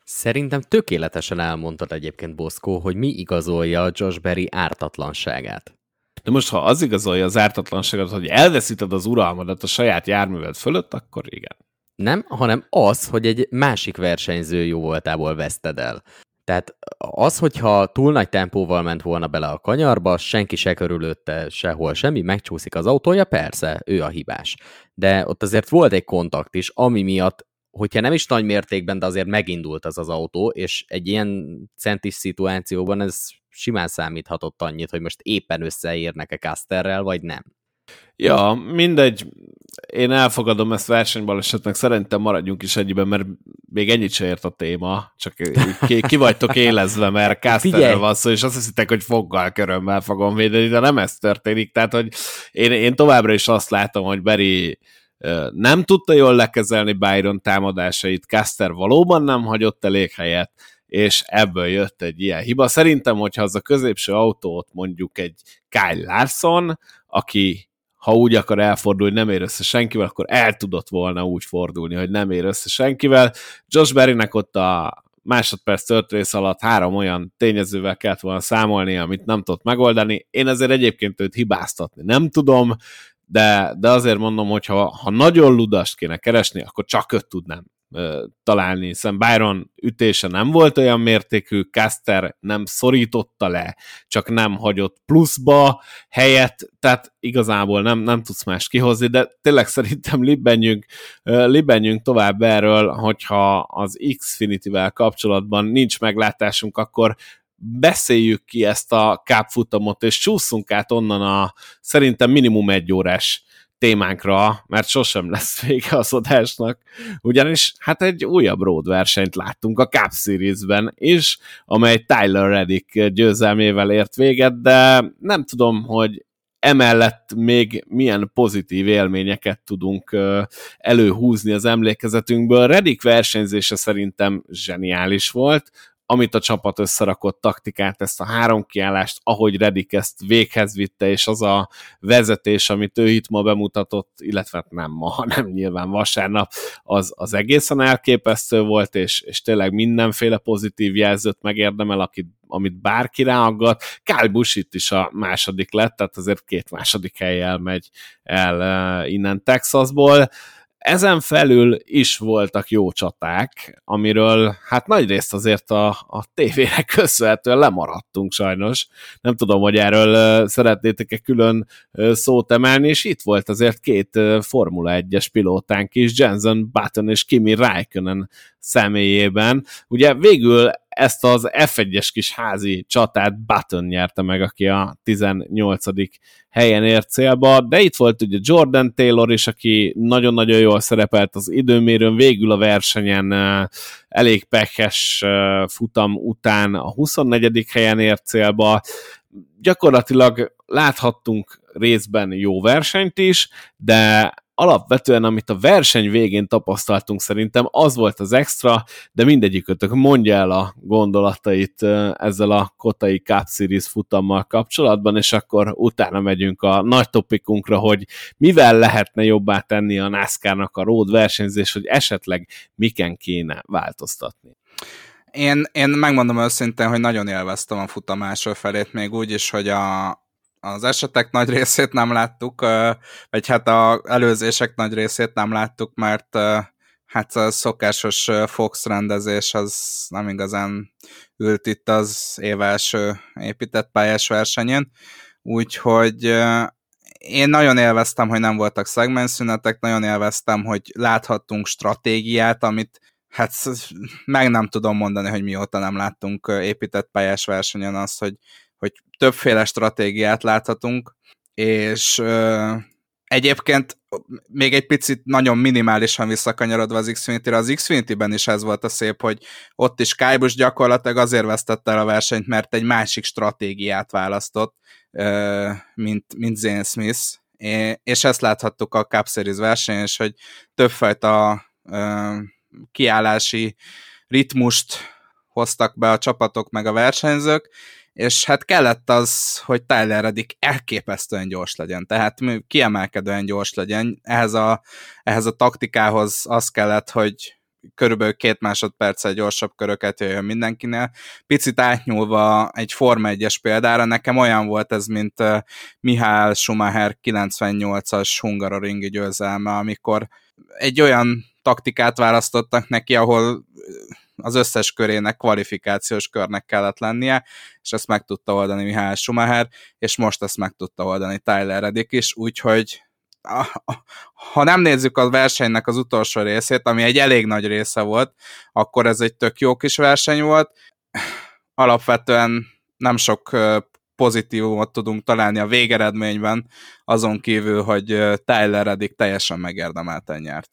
Szerintem tökéletesen elmondtad egyébként, Boszkó, hogy mi igazolja Josh Berry ártatlanságát. De most, ha az igazolja az ártatlanságot, hogy elveszíted az uralmadat a saját járműved fölött, akkor igen. Nem, hanem az, hogy egy másik versenyző jó voltából veszted el. Tehát az, hogyha túl nagy tempóval ment volna bele a kanyarba, senki se körülötte sehol semmi, megcsúszik az autója, persze, ő a hibás. De ott azért volt egy kontakt is, ami miatt hogyha nem is nagy mértékben, de azért megindult az az autó, és egy ilyen centis szituációban ez simán számíthatott annyit, hogy most éppen összeérnek-e Casterrel, vagy nem. Ja, mindegy. Én elfogadom ezt versenybalesetnek, szerintem maradjunk is egyben, mert még ennyit se ért a téma, csak ki, ki vagytok élezve, mert Casterrel van szó, és azt hiszitek, hogy foggal körömmel fogom védeni, de nem ez történik. Tehát, hogy én, én továbbra is azt látom, hogy Beri nem tudta jól lekezelni Byron támadásait, Caster valóban nem hagyott elég helyet, és ebből jött egy ilyen hiba. Szerintem, hogyha az a középső autót mondjuk egy Kyle Larson, aki ha úgy akar elfordulni, nem ér össze senkivel, akkor el tudott volna úgy fordulni, hogy nem ér össze senkivel. Josh Berrynek ott a másodperc tört rész alatt három olyan tényezővel kellett volna számolni, amit nem tudott megoldani. Én azért egyébként őt hibáztatni nem tudom, de, de azért mondom, hogy ha, ha nagyon ludast kéne keresni, akkor csak őt tudnám találni, hiszen Byron ütése nem volt olyan mértékű, Caster nem szorította le, csak nem hagyott pluszba helyet, tehát igazából nem, nem tudsz más kihozni, de tényleg szerintem libbenjünk, libbenjünk tovább erről, hogyha az Xfinity-vel kapcsolatban nincs meglátásunk, akkor beszéljük ki ezt a kápfutamot, és csúszunk át onnan a szerintem minimum egy órás témánkra, mert sosem lesz vége az adásnak, ugyanis hát egy újabb road versenyt láttunk a Cup Series-ben is, amely Tyler Reddick győzelmével ért véget, de nem tudom, hogy emellett még milyen pozitív élményeket tudunk előhúzni az emlékezetünkből. Reddick versenyzése szerintem zseniális volt, amit a csapat összerakott taktikát, ezt a három kiállást, ahogy Redik ezt véghez vitte, és az a vezetés, amit ő itt ma bemutatott, illetve hát nem ma, hanem nyilván vasárnap, az, az egészen elképesztő volt, és, és tényleg mindenféle pozitív jelzőt megérdemel, akit, amit bárki ráaggat. Kyle Busch itt is a második lett, tehát azért két második helyjel megy el uh, innen Texasból. Ezen felül is voltak jó csaták, amiről hát nagy részt azért a, a tévének köszönhetően lemaradtunk sajnos. Nem tudom, hogy erről szeretnétek-e külön szót emelni, és itt volt azért két Formula 1-es pilótánk is, Jensen Button és Kimi Raikkonen személyében. Ugye végül ezt az F1-es kis házi csatát Button nyerte meg, aki a 18. helyen ért célba, de itt volt ugye Jordan Taylor is, aki nagyon-nagyon jól szerepelt az időmérőn, végül a versenyen elég pekes futam után a 24. helyen ért célba, gyakorlatilag láthattunk részben jó versenyt is, de alapvetően, amit a verseny végén tapasztaltunk szerintem, az volt az extra, de mindegyikötök mondja el a gondolatait ezzel a Kotai Cup Series futammal kapcsolatban, és akkor utána megyünk a nagy topikunkra, hogy mivel lehetne jobbá tenni a NASCAR-nak a road versenyzés, hogy esetleg miken kéne változtatni. Én, én megmondom őszintén, hogy nagyon élveztem a futam első felét, még úgy is, hogy a, az esetek nagy részét nem láttuk, vagy hát az előzések nagy részét nem láttuk, mert hát a szokásos Fox rendezés az nem igazán ült itt az év első épített pályás versenyén, úgyhogy én nagyon élveztem, hogy nem voltak szegmenszünetek, nagyon élveztem, hogy láthattunk stratégiát, amit hát meg nem tudom mondani, hogy mióta nem láttunk épített pályás versenyen azt, hogy, hogy többféle stratégiát láthatunk, és ö, egyébként még egy picit nagyon minimálisan visszakanyarodva az Xfinity-re, az Xfinity-ben is ez volt a szép, hogy ott is Kybus gyakorlatilag azért vesztette el a versenyt, mert egy másik stratégiát választott, ö, mint, mint Zane Smith, és ezt láthattuk a Cup Series versenyen, és hogy többfajta ö, kiállási ritmust hoztak be a csapatok meg a versenyzők, és hát kellett az, hogy Tyler Reddick elképesztően gyors legyen, tehát kiemelkedően gyors legyen. Ehhez a, ehhez a taktikához az kellett, hogy körülbelül két másodperccel gyorsabb köröket jöjjön mindenkinél. Picit átnyúlva egy Forma 1-es példára, nekem olyan volt ez, mint Mihály Schumacher 98-as Hungaroringi győzelme, amikor egy olyan taktikát választottak neki, ahol az összes körének kvalifikációs körnek kellett lennie, és ezt meg tudta oldani Mihály Schumacher, és most ezt meg tudta oldani Tyler Reddick is, úgyhogy ha nem nézzük a versenynek az utolsó részét, ami egy elég nagy része volt, akkor ez egy tök jó kis verseny volt. Alapvetően nem sok pozitívumot tudunk találni a végeredményben, azon kívül, hogy Tyler Reddick teljesen megérdemelten nyert.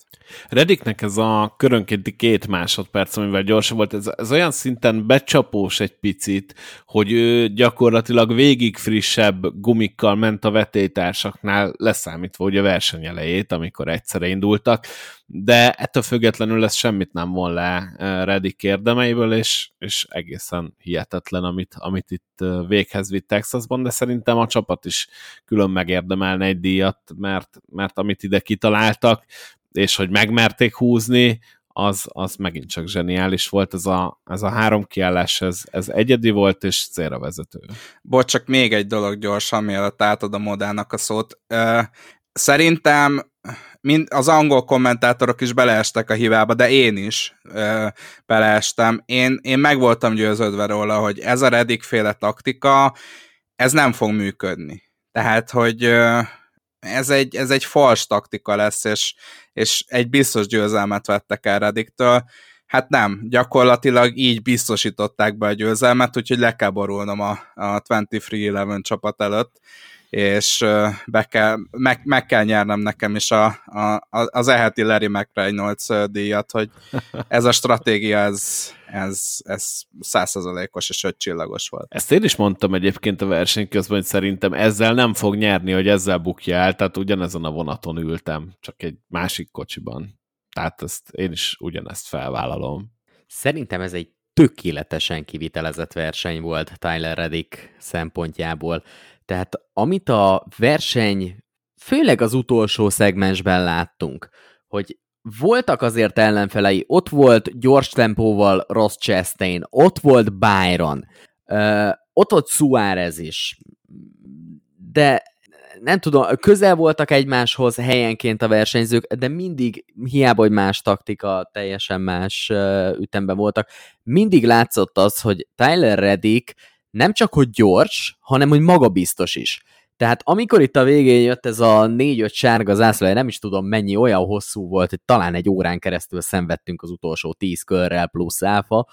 Reddicknek ez a körönkénti két másodperc, amivel gyorsabb volt, ez, ez olyan szinten becsapós egy picit, hogy ő gyakorlatilag végig frissebb gumikkal ment a vetélytársaknál, leszámítva ugye a verseny elejét, amikor egyszerre indultak, de ettől függetlenül ez semmit nem von le eh, Reddick érdemeiből, és, és egészen hihetetlen, amit, amit itt eh, véghez vitt Texasban, de szerintem a csapat is külön megérdemelne egy díjat, mert, mert amit ide kitaláltak, és hogy megmerték húzni, az, az megint csak zseniális volt, ez a, ez a három kiállás, ez, ez egyedi volt, és célra vezető. Bocs, csak még egy dolog gyorsan, mielőtt átadom Modának a szót. Szerintem mind, az angol kommentátorok is beleestek a hibába, de én is ö, beleestem. Én, én meg voltam győződve róla, hogy ez a Reddick féle taktika, ez nem fog működni. Tehát, hogy ö, ez egy, ez egy fals taktika lesz, és, és egy biztos győzelmet vettek el Redicktől. Hát nem, gyakorlatilag így biztosították be a győzelmet, úgyhogy le kell borulnom a, a 23-11 csapat előtt és be kell, meg, meg kell nyernem nekem is a, a, az eheti Larry McReynolds díjat, hogy ez a stratégia, ez, ez, ez százszerzalékos és öt csillagos volt. Ezt én is mondtam egyébként a verseny közben, hogy szerintem ezzel nem fog nyerni, hogy ezzel bukja el, tehát ugyanezen a vonaton ültem, csak egy másik kocsiban. Tehát ezt én is ugyanezt felvállalom. Szerintem ez egy tökéletesen kivitelezett verseny volt Tyler Reddick szempontjából. Tehát amit a verseny, főleg az utolsó szegmensben láttunk, hogy voltak azért ellenfelei, ott volt gyors tempóval Ross Chastain, ott volt Byron, ott volt Suárez is, de nem tudom, közel voltak egymáshoz helyenként a versenyzők, de mindig, hiába, hogy más taktika, teljesen más ütemben voltak, mindig látszott az, hogy Tyler Reddick nem csak, hogy gyors, hanem, hogy magabiztos is. Tehát amikor itt a végén jött ez a négy-öt sárga zászló, nem is tudom mennyi, olyan hosszú volt, hogy talán egy órán keresztül szenvedtünk az utolsó tíz körrel plusz áfa,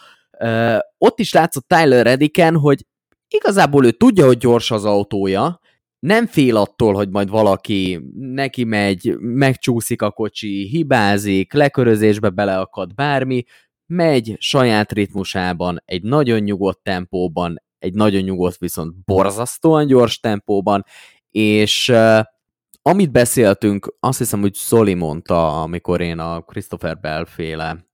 ott is látszott Tyler Rediken, hogy igazából ő tudja, hogy gyors az autója, nem fél attól, hogy majd valaki neki megy, megcsúszik a kocsi, hibázik, lekörözésbe beleakad bármi, megy saját ritmusában, egy nagyon nyugodt tempóban, egy nagyon nyugodt, viszont borzasztóan gyors tempóban, és amit beszéltünk, azt hiszem, hogy Szoli mondta, amikor én a Christopher Bell féle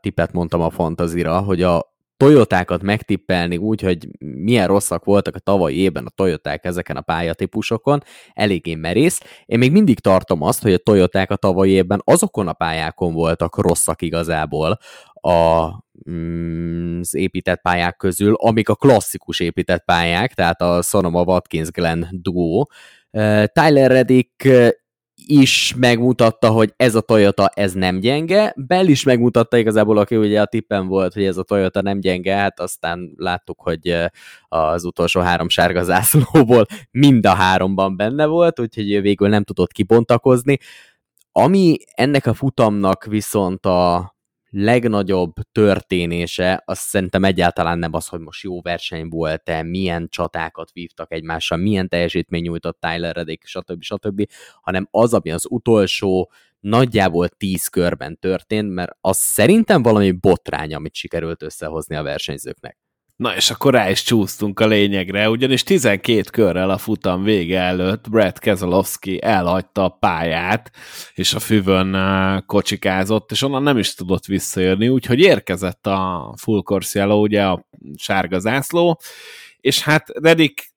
tippet mondtam a fantazira, hogy a Toyotákat megtippelni úgy, hogy milyen rosszak voltak a tavalyi évben a Toyoták ezeken a pályatípusokon, eléggé merész. Én még mindig tartom azt, hogy a Toyoták a tavalyi évben azokon a pályákon voltak rosszak igazából, a, mm, az épített pályák közül, amik a klasszikus épített pályák, tehát a Sonoma Watkins Glen duó. Tyler Reddick is megmutatta, hogy ez a Toyota ez nem gyenge, Bell is megmutatta igazából, aki ugye a tippen volt, hogy ez a Toyota nem gyenge, hát aztán láttuk, hogy az utolsó három sárga zászlóból mind a háromban benne volt, úgyhogy végül nem tudott kibontakozni. Ami ennek a futamnak viszont a, legnagyobb történése, az szerintem egyáltalán nem az, hogy most jó verseny volt-e, milyen csatákat vívtak egymással, milyen teljesítmény nyújtott Tyler Reddick, stb. stb., hanem az, ami az utolsó nagyjából tíz körben történt, mert az szerintem valami botrány, amit sikerült összehozni a versenyzőknek. Na és akkor rá is csúsztunk a lényegre, ugyanis 12 körrel a futam vége előtt Brad Keselowski elhagyta a pályát, és a füvön kocsikázott, és onnan nem is tudott visszajönni, úgyhogy érkezett a full course yellow, ugye a sárga zászló, és hát Redik,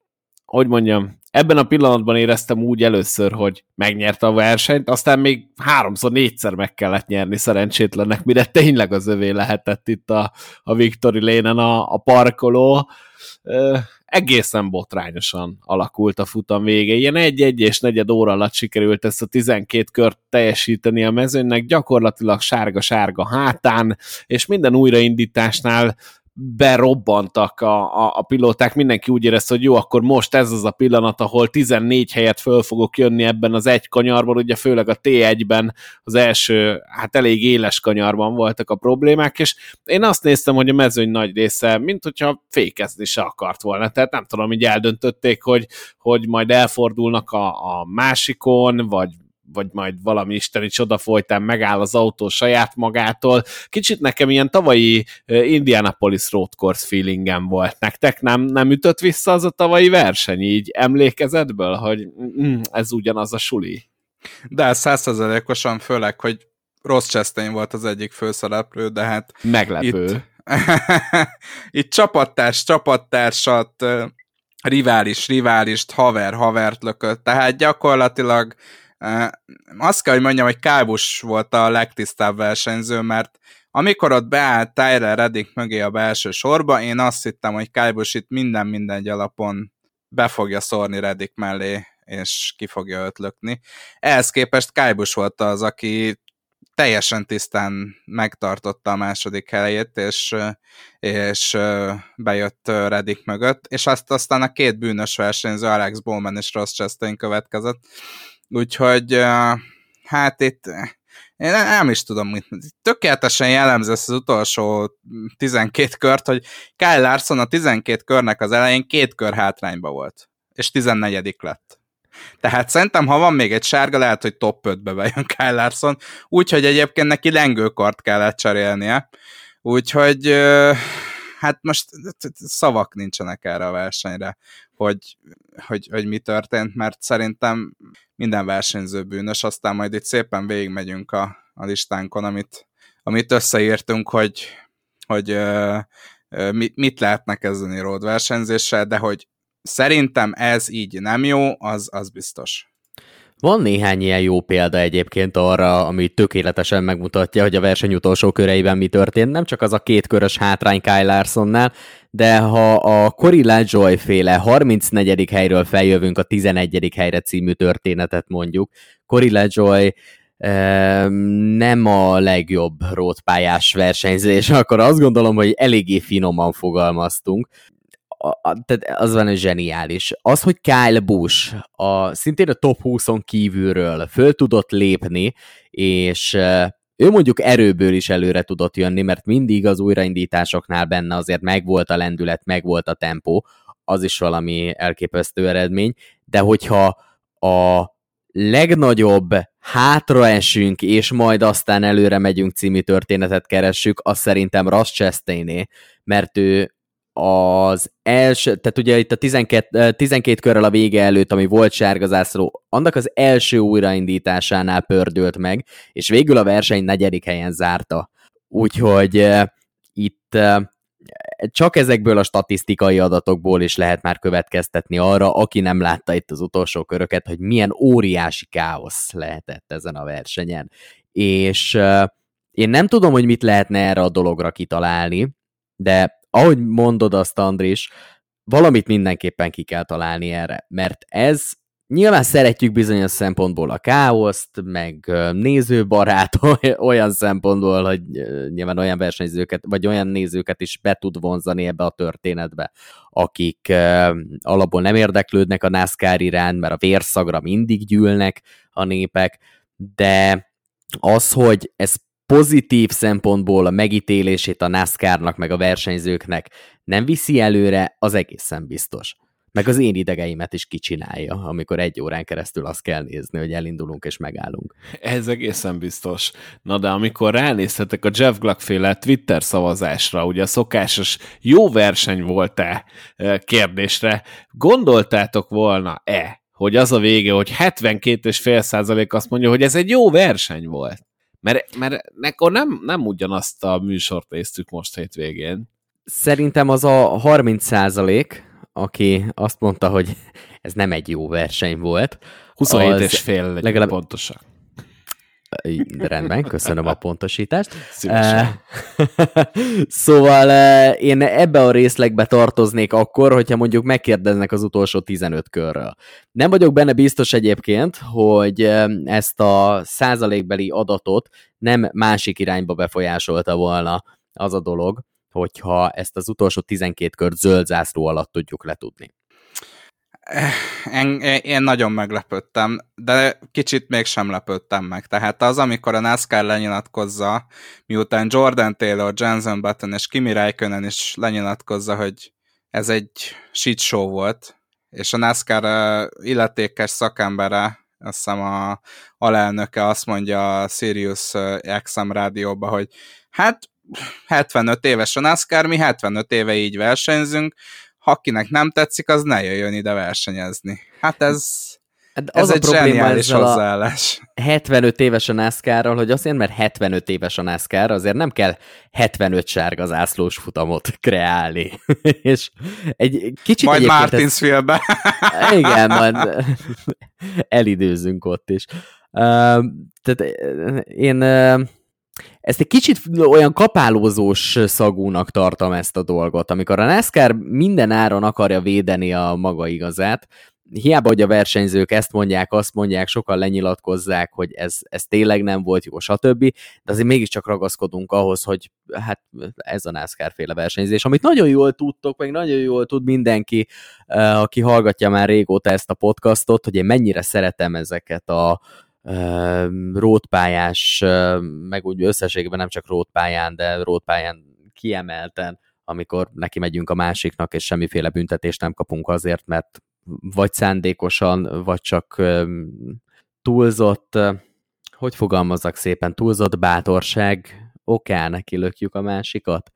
hogy mondjam, ebben a pillanatban éreztem úgy először, hogy megnyerte a versenyt, aztán még háromszor, négyszer meg kellett nyerni szerencsétlennek, mire tényleg az övé lehetett itt a, a Victory Lane-en a, a parkoló. Ö, egészen botrányosan alakult a futam vége. Ilyen egy-egy és negyed óra alatt sikerült ezt a 12 kört teljesíteni a mezőnynek, gyakorlatilag sárga-sárga hátán, és minden újraindításnál berobbantak a, a, a pilóták, mindenki úgy érezte, hogy jó, akkor most ez az a pillanat, ahol 14 helyet föl fogok jönni ebben az egy kanyarban, ugye főleg a T1-ben az első, hát elég éles kanyarban voltak a problémák, és én azt néztem, hogy a mezőny nagy része, mint hogyha fékezni se akart volna, tehát nem tudom, hogy eldöntötték, hogy, hogy majd elfordulnak a, a másikon, vagy vagy majd valami isteni csoda folytán megáll az autó saját magától. Kicsit nekem ilyen tavalyi Indianapolis road course feelingem volt. Nektek nem, nem ütött vissza az a tavalyi verseny így emlékezetből, hogy mm, ez ugyanaz a suli? De százszerzelékosan, főleg, hogy Ross Chastain volt az egyik főszereplő, de hát... Meglepő. Itt, itt csapattárs, csapattársat, rivális, riválist, haver, havert lökött, tehát gyakorlatilag azt kell, hogy mondjam, hogy Kábus volt a legtisztább versenyző, mert amikor ott beállt Tyler Reddick mögé a belső sorba, én azt hittem, hogy Kábus itt minden minden alapon be fogja szórni Reddick mellé, és ki fogja ötlökni. Ehhez képest Kábus volt az, aki teljesen tisztán megtartotta a második helyét, és, és bejött Reddick mögött, és azt aztán a két bűnös versenyző, Alex Bowman és Ross Chastain következett, Úgyhogy hát itt én nem is tudom, mit. Tökéletesen jellemző az utolsó 12 kört, hogy Kyle Larson a 12 körnek az elején két kör hátrányba volt, és 14 lett. Tehát szerintem, ha van még egy sárga, lehet, hogy top 5-be bejön Kyle Larson, úgyhogy egyébként neki lengőkart kellett cserélnie. Úgyhogy hát most szavak nincsenek erre a versenyre, hogy, hogy, hogy mi történt, mert szerintem minden versenyző bűnös, aztán majd itt szépen végigmegyünk a, a listánkon, amit, amit összeírtunk, hogy, hogy uh, uh, mit, mit lehetne kezdeni road versenyzéssel, de hogy szerintem ez így nem jó, az, az biztos. Van néhány ilyen jó példa egyébként arra, ami tökéletesen megmutatja, hogy a verseny utolsó köreiben mi történt. Nem csak az a két körös hátrány Kyle Larsonnál, de ha a Corilla Joy féle 34. helyről feljövünk a 11. helyre című történetet mondjuk, Corilla Joy nem a legjobb rótpályás versenyzés, akkor azt gondolom, hogy eléggé finoman fogalmaztunk a, tehát az van, hogy zseniális. Az, hogy Kyle Busch a, szintén a top 20-on kívülről föl tudott lépni, és ő mondjuk erőből is előre tudott jönni, mert mindig az újraindításoknál benne azért megvolt a lendület, megvolt a tempó, az is valami elképesztő eredmény, de hogyha a legnagyobb hátraesünk, és majd aztán előre megyünk című történetet keressük, az szerintem Ross Chastainé, mert ő az első, tehát ugye itt a 12, 12 körrel a vége előtt, ami volt sárgazászló, annak az első újraindításánál pördült meg, és végül a verseny negyedik helyen zárta. Úgyhogy uh, itt uh, csak ezekből a statisztikai adatokból is lehet már következtetni arra, aki nem látta itt az utolsó köröket, hogy milyen óriási káosz lehetett ezen a versenyen. És én nem tudom, hogy mit lehetne erre a dologra kitalálni, de ahogy mondod azt, Andris, valamit mindenképpen ki kell találni erre, mert ez Nyilván szeretjük bizonyos szempontból a káoszt, meg nézőbarát olyan szempontból, hogy nyilván olyan versenyzőket, vagy olyan nézőket is be tud vonzani ebbe a történetbe, akik alapból nem érdeklődnek a NASCAR iránt, mert a vérszagra mindig gyűlnek a népek, de az, hogy ez pozitív szempontból a megítélését a NASCAR-nak, meg a versenyzőknek nem viszi előre, az egészen biztos. Meg az én idegeimet is kicsinálja, amikor egy órán keresztül azt kell nézni, hogy elindulunk és megállunk. Ez egészen biztos. Na de amikor ránézhetek a Jeff Gluck féle Twitter szavazásra, ugye a szokásos jó verseny volt-e eh, kérdésre, gondoltátok volna-e, hogy az a vége, hogy 72,5% azt mondja, hogy ez egy jó verseny volt? Mert, mert akkor nem, nem ugyanazt a műsort néztük most hétvégén. Szerintem az a 30 százalék, aki azt mondta, hogy ez nem egy jó verseny volt. 27 és fél legalább pontosak. Rendben, köszönöm a pontosítást. Szívesen. szóval én ebbe a részlegbe tartoznék akkor, hogyha mondjuk megkérdeznek az utolsó 15 körről. Nem vagyok benne biztos egyébként, hogy ezt a százalékbeli adatot nem másik irányba befolyásolta volna az a dolog, hogyha ezt az utolsó 12 kört zöld zászló alatt tudjuk letudni. Én, én nagyon meglepődtem, de kicsit mégsem lepődtem meg. Tehát az, amikor a NASCAR lenyilatkozza, miután Jordan Taylor, Jensen Button és Kimi Räikkönen is lenyilatkozza, hogy ez egy shit show volt, és a NASCAR illetékes szakembere, azt hiszem a alelnöke azt mondja a Sirius XM rádióba, hogy hát 75 éves a NASCAR, mi 75 éve így versenyzünk, ha akinek nem tetszik, az ne jöjjön ide versenyezni. Hát ez, hát az ez a egy zseniális hozzáállás. 75 éves a NASCAR-ral, hogy azért, mert 75 éves a NASCAR, azért nem kell 75 sárga zászlós futamot kreálni. És egy kicsit Majd Martinsville-be. Igen, majd elidőzünk ott is. Uh, tehát én uh, ezt egy kicsit olyan kapálózós szagúnak tartom ezt a dolgot, amikor a NASCAR minden áron akarja védeni a maga igazát, hiába, hogy a versenyzők ezt mondják, azt mondják, sokan lenyilatkozzák, hogy ez, ez tényleg nem volt jó, stb., de azért mégiscsak ragaszkodunk ahhoz, hogy hát ez a NASCAR féle versenyzés, amit nagyon jól tudtok, meg nagyon jól tud mindenki, eh, aki hallgatja már régóta ezt a podcastot, hogy én mennyire szeretem ezeket a, rótpályás, meg úgy összességben nem csak rótpályán, de rótpályán kiemelten, amikor neki megyünk a másiknak, és semmiféle büntetést nem kapunk azért, mert vagy szándékosan, vagy csak túlzott, hogy fogalmazzak szépen, túlzott bátorság okán neki lökjük a másikat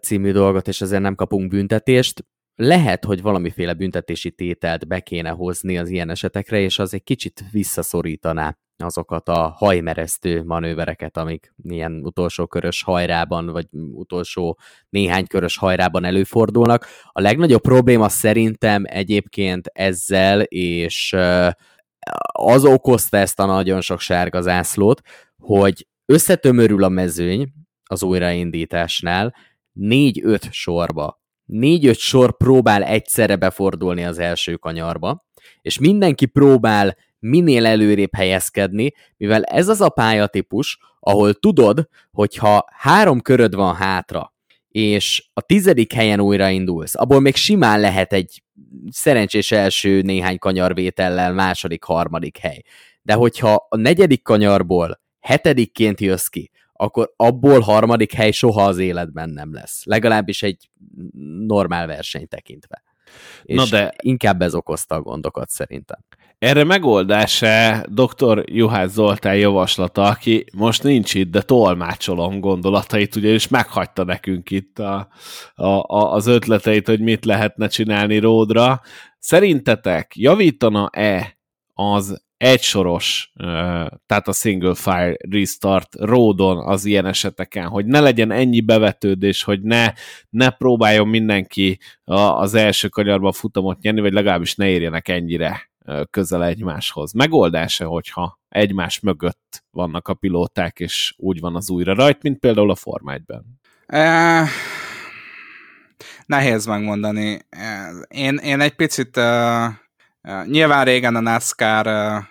című dolgot, és ezért nem kapunk büntetést lehet, hogy valamiféle büntetési tételt be kéne hozni az ilyen esetekre, és az egy kicsit visszaszorítaná azokat a hajmeresztő manővereket, amik ilyen utolsó körös hajrában, vagy utolsó néhány körös hajrában előfordulnak. A legnagyobb probléma szerintem egyébként ezzel, és az okozta ezt a nagyon sok sárga zászlót, hogy összetömörül a mezőny az újraindításnál, négy-öt sorba négy-öt sor próbál egyszerre befordulni az első kanyarba, és mindenki próbál minél előrébb helyezkedni, mivel ez az a pályatípus, ahol tudod, hogy ha három köröd van hátra, és a tizedik helyen újraindulsz, abból még simán lehet egy szerencsés első néhány kanyarvétellel második, harmadik hely. De hogyha a negyedik kanyarból hetedikként jössz ki, akkor abból harmadik hely soha az életben nem lesz. Legalábbis egy normál verseny tekintve. És Na de... inkább ez okozta a gondokat szerintem. Erre megoldása dr. Juhász Zoltán javaslata, aki most nincs itt, de tolmácsolom gondolatait, ugyanis meghagyta nekünk itt a, a, a, az ötleteit, hogy mit lehetne csinálni ródra. Szerintetek javítana-e az egysoros, tehát a single file restart ródon az ilyen eseteken, hogy ne legyen ennyi bevetődés, hogy ne, ne próbáljon mindenki az első kanyarban futamot nyerni, vagy legalábbis ne érjenek ennyire közel egymáshoz. Megoldása, hogyha egymás mögött vannak a pilóták, és úgy van az újra rajt, mint például a Forma 1-ben? Uh, nehéz megmondani. Én, én egy picit uh, nyilván régen a NASCAR uh,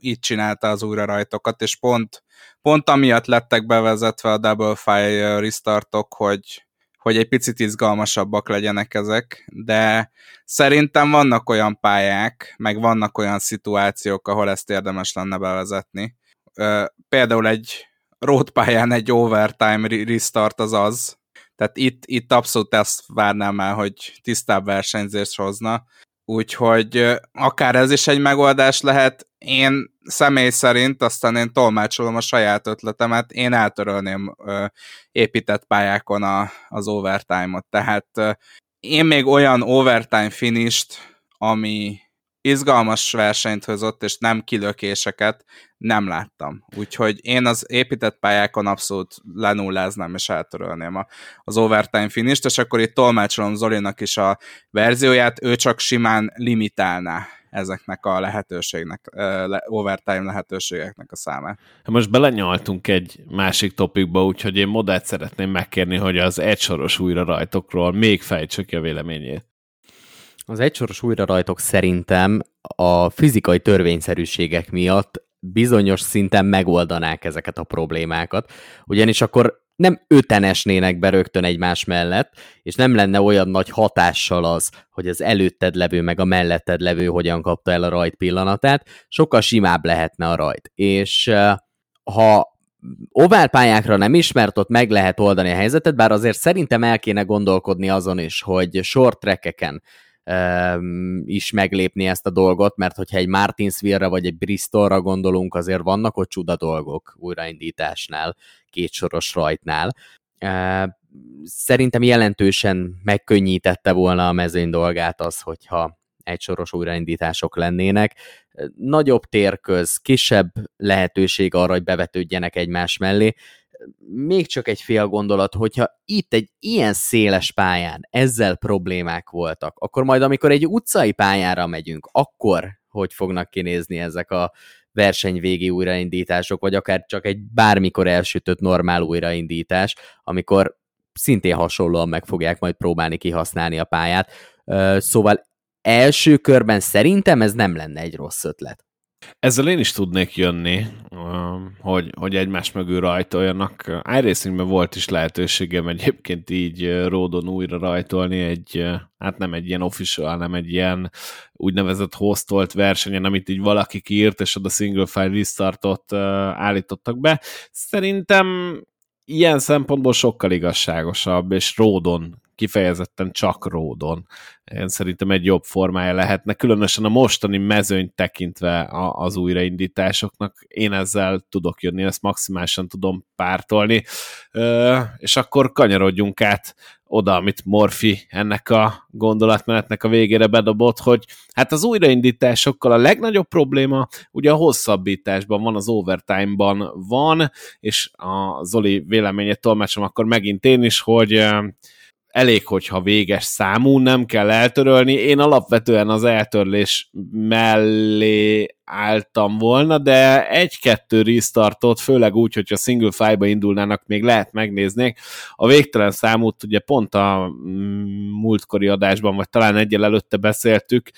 így csinálta az újra rajtokat, és pont, pont amiatt lettek bevezetve a Double Fire restartok, hogy, hogy egy picit izgalmasabbak legyenek ezek, de szerintem vannak olyan pályák, meg vannak olyan szituációk, ahol ezt érdemes lenne bevezetni. Például egy road pályán egy overtime restart az az, tehát itt, itt abszolút ezt várnám el, hogy tisztább versenyzést hozna, úgyhogy akár ez is egy megoldás lehet. Én személy szerint, aztán én tolmácsolom a saját ötletemet, én eltörölném ö, épített pályákon a, az overtime-ot. Tehát ö, én még olyan overtime finist, ami izgalmas versenyt hozott, és nem kilökéseket nem láttam. Úgyhogy én az épített pályákon abszolút lenulláznám és eltörölném a, az overtime finist, és akkor itt tolmácsolom Zolinak is a verzióját, ő csak simán limitálná ezeknek a lehetőségnek, overtime lehetőségeknek a számát. Most belenyaltunk egy másik topikba, úgyhogy én modát szeretném megkérni, hogy az egysoros újra rajtokról még fejtsük a véleményét. Az egysoros újra rajtok szerintem a fizikai törvényszerűségek miatt bizonyos szinten megoldanák ezeket a problémákat, ugyanis akkor nem öten esnének be rögtön egymás mellett, és nem lenne olyan nagy hatással az, hogy az előtted levő meg a melletted levő hogyan kapta el a rajt pillanatát, sokkal simább lehetne a rajt. És ha oválpályákra nem ismert, ott meg lehet oldani a helyzetet, bár azért szerintem el kéne gondolkodni azon is, hogy short trackeken is meglépni ezt a dolgot, mert hogyha egy Martinsville-re vagy egy Bristolra gondolunk, azért vannak ott csuda dolgok újraindításnál, kétsoros rajtnál. Szerintem jelentősen megkönnyítette volna a mezőny dolgát az, hogyha egysoros újraindítások lennének. Nagyobb térköz, kisebb lehetőség arra, hogy bevetődjenek egymás mellé még csak egy fél gondolat, hogyha itt egy ilyen széles pályán ezzel problémák voltak, akkor majd amikor egy utcai pályára megyünk, akkor hogy fognak kinézni ezek a versenyvégi újraindítások, vagy akár csak egy bármikor elsütött normál újraindítás, amikor szintén hasonlóan meg fogják majd próbálni kihasználni a pályát. Szóval első körben szerintem ez nem lenne egy rossz ötlet. Ezzel én is tudnék jönni, hogy, hogy egymás mögül rajtoljanak. iRacingben volt is lehetőségem egyébként így ródon újra rajtolni egy, hát nem egy ilyen official, hanem egy ilyen úgynevezett hostolt versenyen, amit így valaki kiírt, és oda single file restartot állítottak be. Szerintem ilyen szempontból sokkal igazságosabb, és ródon kifejezetten csak ródon. Én szerintem egy jobb formája lehetne, különösen a mostani mezőnyt tekintve az újraindításoknak. Én ezzel tudok jönni, ezt maximálisan tudom pártolni, és akkor kanyarodjunk át oda, amit Morfi ennek a gondolatmenetnek a végére bedobott, hogy hát az újraindításokkal a legnagyobb probléma ugye a hosszabbításban van, az overtime-ban van, és a Zoli véleményét tolmácsom akkor megint én is, hogy elég, hogyha véges számú, nem kell eltörölni. Én alapvetően az eltörlés mellé álltam volna, de egy-kettő restartot, főleg úgy, hogyha single file-ba indulnának, még lehet megnézni. A végtelen számút ugye pont a mm, múltkori adásban, vagy talán egyel előtte beszéltük,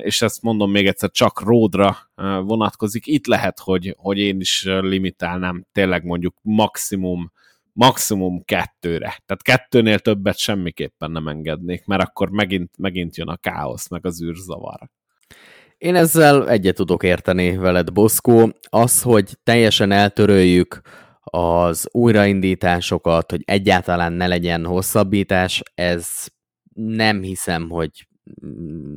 és ezt mondom még egyszer, csak ródra vonatkozik. Itt lehet, hogy, hogy én is limitálnám tényleg mondjuk maximum maximum kettőre. Tehát kettőnél többet semmiképpen nem engednék, mert akkor megint, megint jön a káosz, meg az űrzavar. Én ezzel egyet tudok érteni veled, Boszkó. Az, hogy teljesen eltöröljük az újraindításokat, hogy egyáltalán ne legyen hosszabbítás, ez nem hiszem, hogy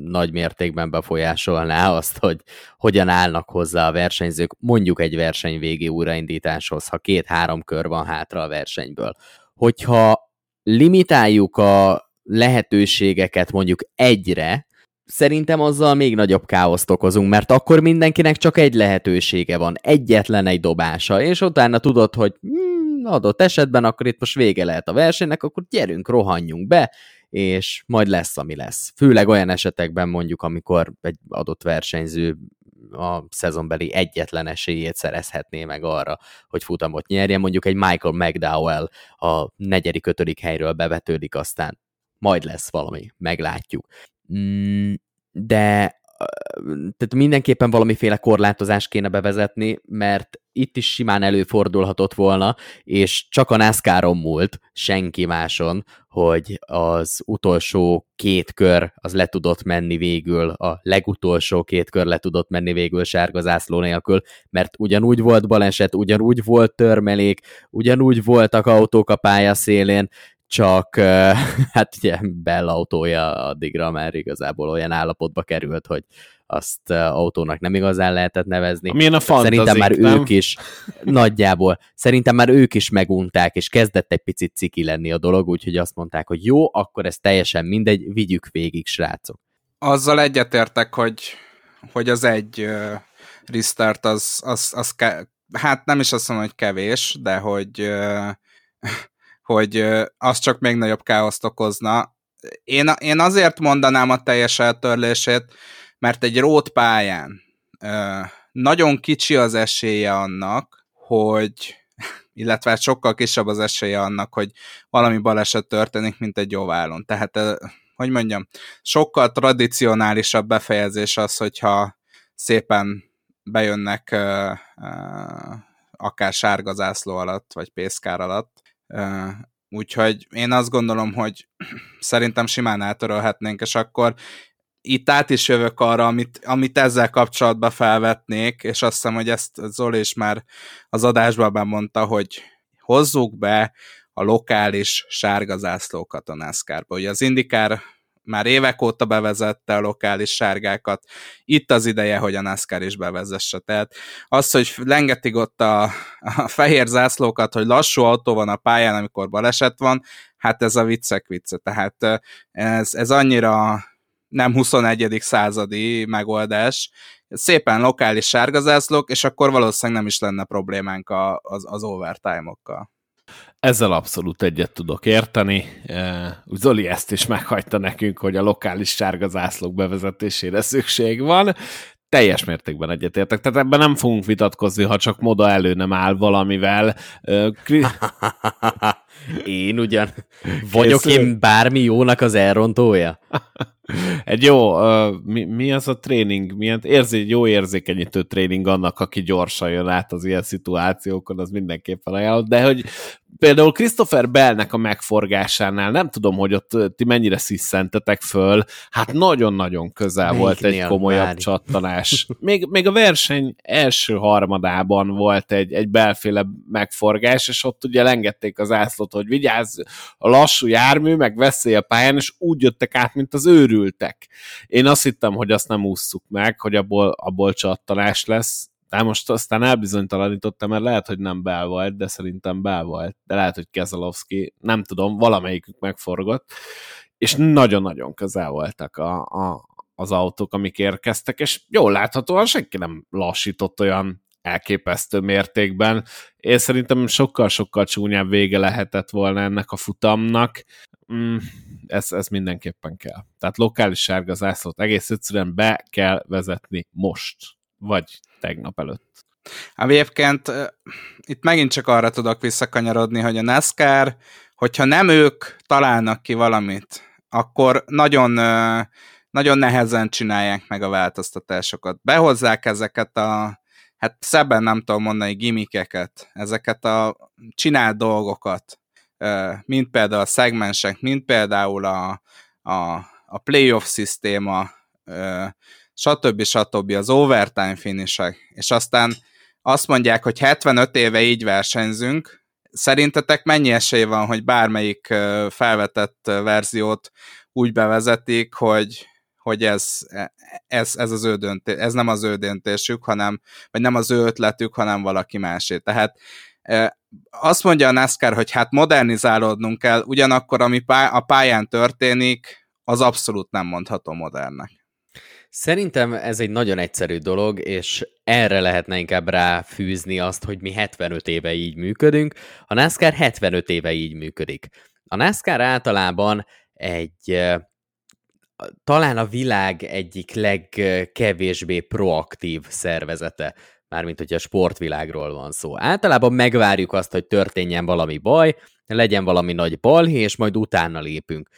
nagy mértékben befolyásolná azt, hogy hogyan állnak hozzá a versenyzők mondjuk egy verseny végi újraindításhoz, ha két-három kör van hátra a versenyből. Hogyha limitáljuk a lehetőségeket mondjuk egyre, szerintem azzal még nagyobb káoszt okozunk, mert akkor mindenkinek csak egy lehetősége van, egyetlen egy dobása, és utána tudod, hogy hmm, adott esetben akkor itt most vége lehet a versenynek, akkor gyerünk, rohanjunk be, és majd lesz, ami lesz. Főleg olyan esetekben mondjuk, amikor egy adott versenyző a szezonbeli egyetlen esélyét szerezhetné meg arra, hogy futamot nyerjen. Mondjuk egy Michael McDowell a negyedik, ötödik helyről bevetődik, aztán majd lesz valami, meglátjuk. Mm, de tehát mindenképpen valamiféle korlátozást kéne bevezetni, mert itt is simán előfordulhatott volna, és csak a NASCAR-on múlt, senki máson, hogy az utolsó két kör az le tudott menni végül, a legutolsó két kör le tudott menni végül sárga zászló nélkül, mert ugyanúgy volt baleset, ugyanúgy volt törmelék, ugyanúgy voltak autók a pálya szélén, csak hát ugye Bell autója addigra már igazából olyan állapotba került, hogy azt autónak nem igazán lehetett nevezni. Milyen a fantazik, Szerintem már nem? ők is, nagyjából, szerintem már ők is megunták, és kezdett egy picit ciki lenni a dolog, úgyhogy azt mondták, hogy jó, akkor ez teljesen mindegy, vigyük végig, srácok. Azzal egyetértek, hogy, hogy az egy uh, restart az, az, az ke- hát nem is azt mondom, hogy kevés, de hogy uh, hogy az csak még nagyobb káoszt okozna. Én, én azért mondanám a teljes eltörlését, mert egy rót pályán nagyon kicsi az esélye annak, hogy illetve hát sokkal kisebb az esélye annak, hogy valami baleset történik, mint egy oválon. Tehát, hogy mondjam, sokkal tradicionálisabb befejezés az, hogyha szépen bejönnek akár sárga zászló alatt, vagy pészkár alatt, Úgyhogy én azt gondolom, hogy szerintem simán eltörölhetnénk, és akkor itt át is jövök arra, amit, amit ezzel kapcsolatban felvetnék, és azt hiszem, hogy ezt Zoli is már az adásban bemondta, hogy hozzuk be a lokális sárga zászlókat a NASCAR-ba. Ugye az Indikár már évek óta bevezette a lokális sárgákat, itt az ideje, hogy a NASCAR is bevezesse. Tehát az, hogy lengetik ott a, a fehér zászlókat, hogy lassú autó van a pályán, amikor baleset van, hát ez a viccek vicce. Tehát ez, ez annyira nem 21. századi megoldás, szépen lokális sárgazászlók, és akkor valószínűleg nem is lenne problémánk az, az overtime-okkal. Ezzel abszolút egyet tudok érteni. Zoli ezt is meghagyta nekünk, hogy a lokális sárga zászlók bevezetésére szükség van. Teljes mértékben egyetértek. Tehát ebben nem fogunk vitatkozni, ha csak moda elő nem áll valamivel. én ugyan vagyok Készül. én bármi jónak az elrontója? Egy jó, uh, mi, mi az a tréning? Milyen érzé, jó érzékenyítő tréning annak, aki gyorsan jön át az ilyen szituációkon, az mindenképpen ajánlott, de hogy például Christopher Bellnek a megforgásánál nem tudom, hogy ott ti mennyire sziszentetek föl, hát nagyon-nagyon közel Melyik volt egy komolyabb várj. csattanás. Még, még a verseny első harmadában volt egy, egy belféle megforgás, és ott ugye lengették az ászlót, hogy vigyázz a lassú jármű, meg veszély a pályán, és úgy jöttek át, mint az őrültek. Én azt hittem, hogy azt nem ússzuk meg, hogy abból, abból csattanás lesz, de most aztán elbizonytalanítottam, mert lehet, hogy nem Bell volt, de szerintem Bell volt. De lehet, hogy Kezelowski, nem tudom, valamelyikük megforgott. És nagyon-nagyon közel voltak a, a, az autók, amik érkeztek, és jól láthatóan senki nem lassított olyan elképesztő mértékben. Én szerintem sokkal-sokkal csúnyább vége lehetett volna ennek a futamnak. Mm, ez, ez mindenképpen kell. Tehát lokális sárga zászlót egész egyszerűen be kell vezetni most, vagy tegnap előtt. Egyébként itt megint csak arra tudok visszakanyarodni, hogy a NASCAR, hogyha nem ők találnak ki valamit, akkor nagyon, nagyon nehezen csinálják meg a változtatásokat. Behozzák ezeket a, hát szebben nem tudom mondani, gimikeket, ezeket a csinált dolgokat, mint például a szegmensek, mint például a, a, a playoff szisztéma, stb. stb. az overtime finisek, és aztán azt mondják, hogy 75 éve így versenyzünk, szerintetek mennyi esély van, hogy bármelyik felvetett verziót úgy bevezetik, hogy, hogy ez, ez, ez, az ő döntés, ez nem az ő döntésük, hanem, vagy nem az ő ötletük, hanem valaki másé. Tehát azt mondja a NASCAR, hogy hát modernizálódnunk kell, ugyanakkor ami a pályán történik, az abszolút nem mondható modernnek. Szerintem ez egy nagyon egyszerű dolog, és erre lehetne inkább ráfűzni azt, hogy mi 75 éve így működünk. A NASCAR 75 éve így működik. A NASCAR általában egy talán a világ egyik legkevésbé proaktív szervezete, mármint a sportvilágról van szó. Általában megvárjuk azt, hogy történjen valami baj, legyen valami nagy balhé, és majd utána lépünk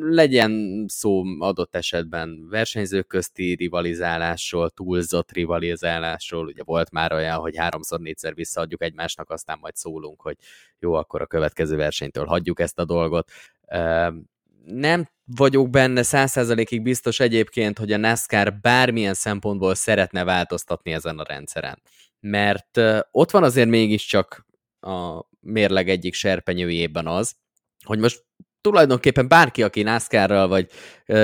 legyen szó adott esetben versenyzők közti rivalizálásról, túlzott rivalizálásról, ugye volt már olyan, hogy háromszor, négyszer visszaadjuk egymásnak, aztán majd szólunk, hogy jó, akkor a következő versenytől hagyjuk ezt a dolgot. Nem vagyok benne százszerzalékig biztos egyébként, hogy a NASCAR bármilyen szempontból szeretne változtatni ezen a rendszeren. Mert ott van azért mégiscsak a mérleg egyik serpenyőjében az, hogy most tulajdonképpen bárki, aki NASCAR-ral vagy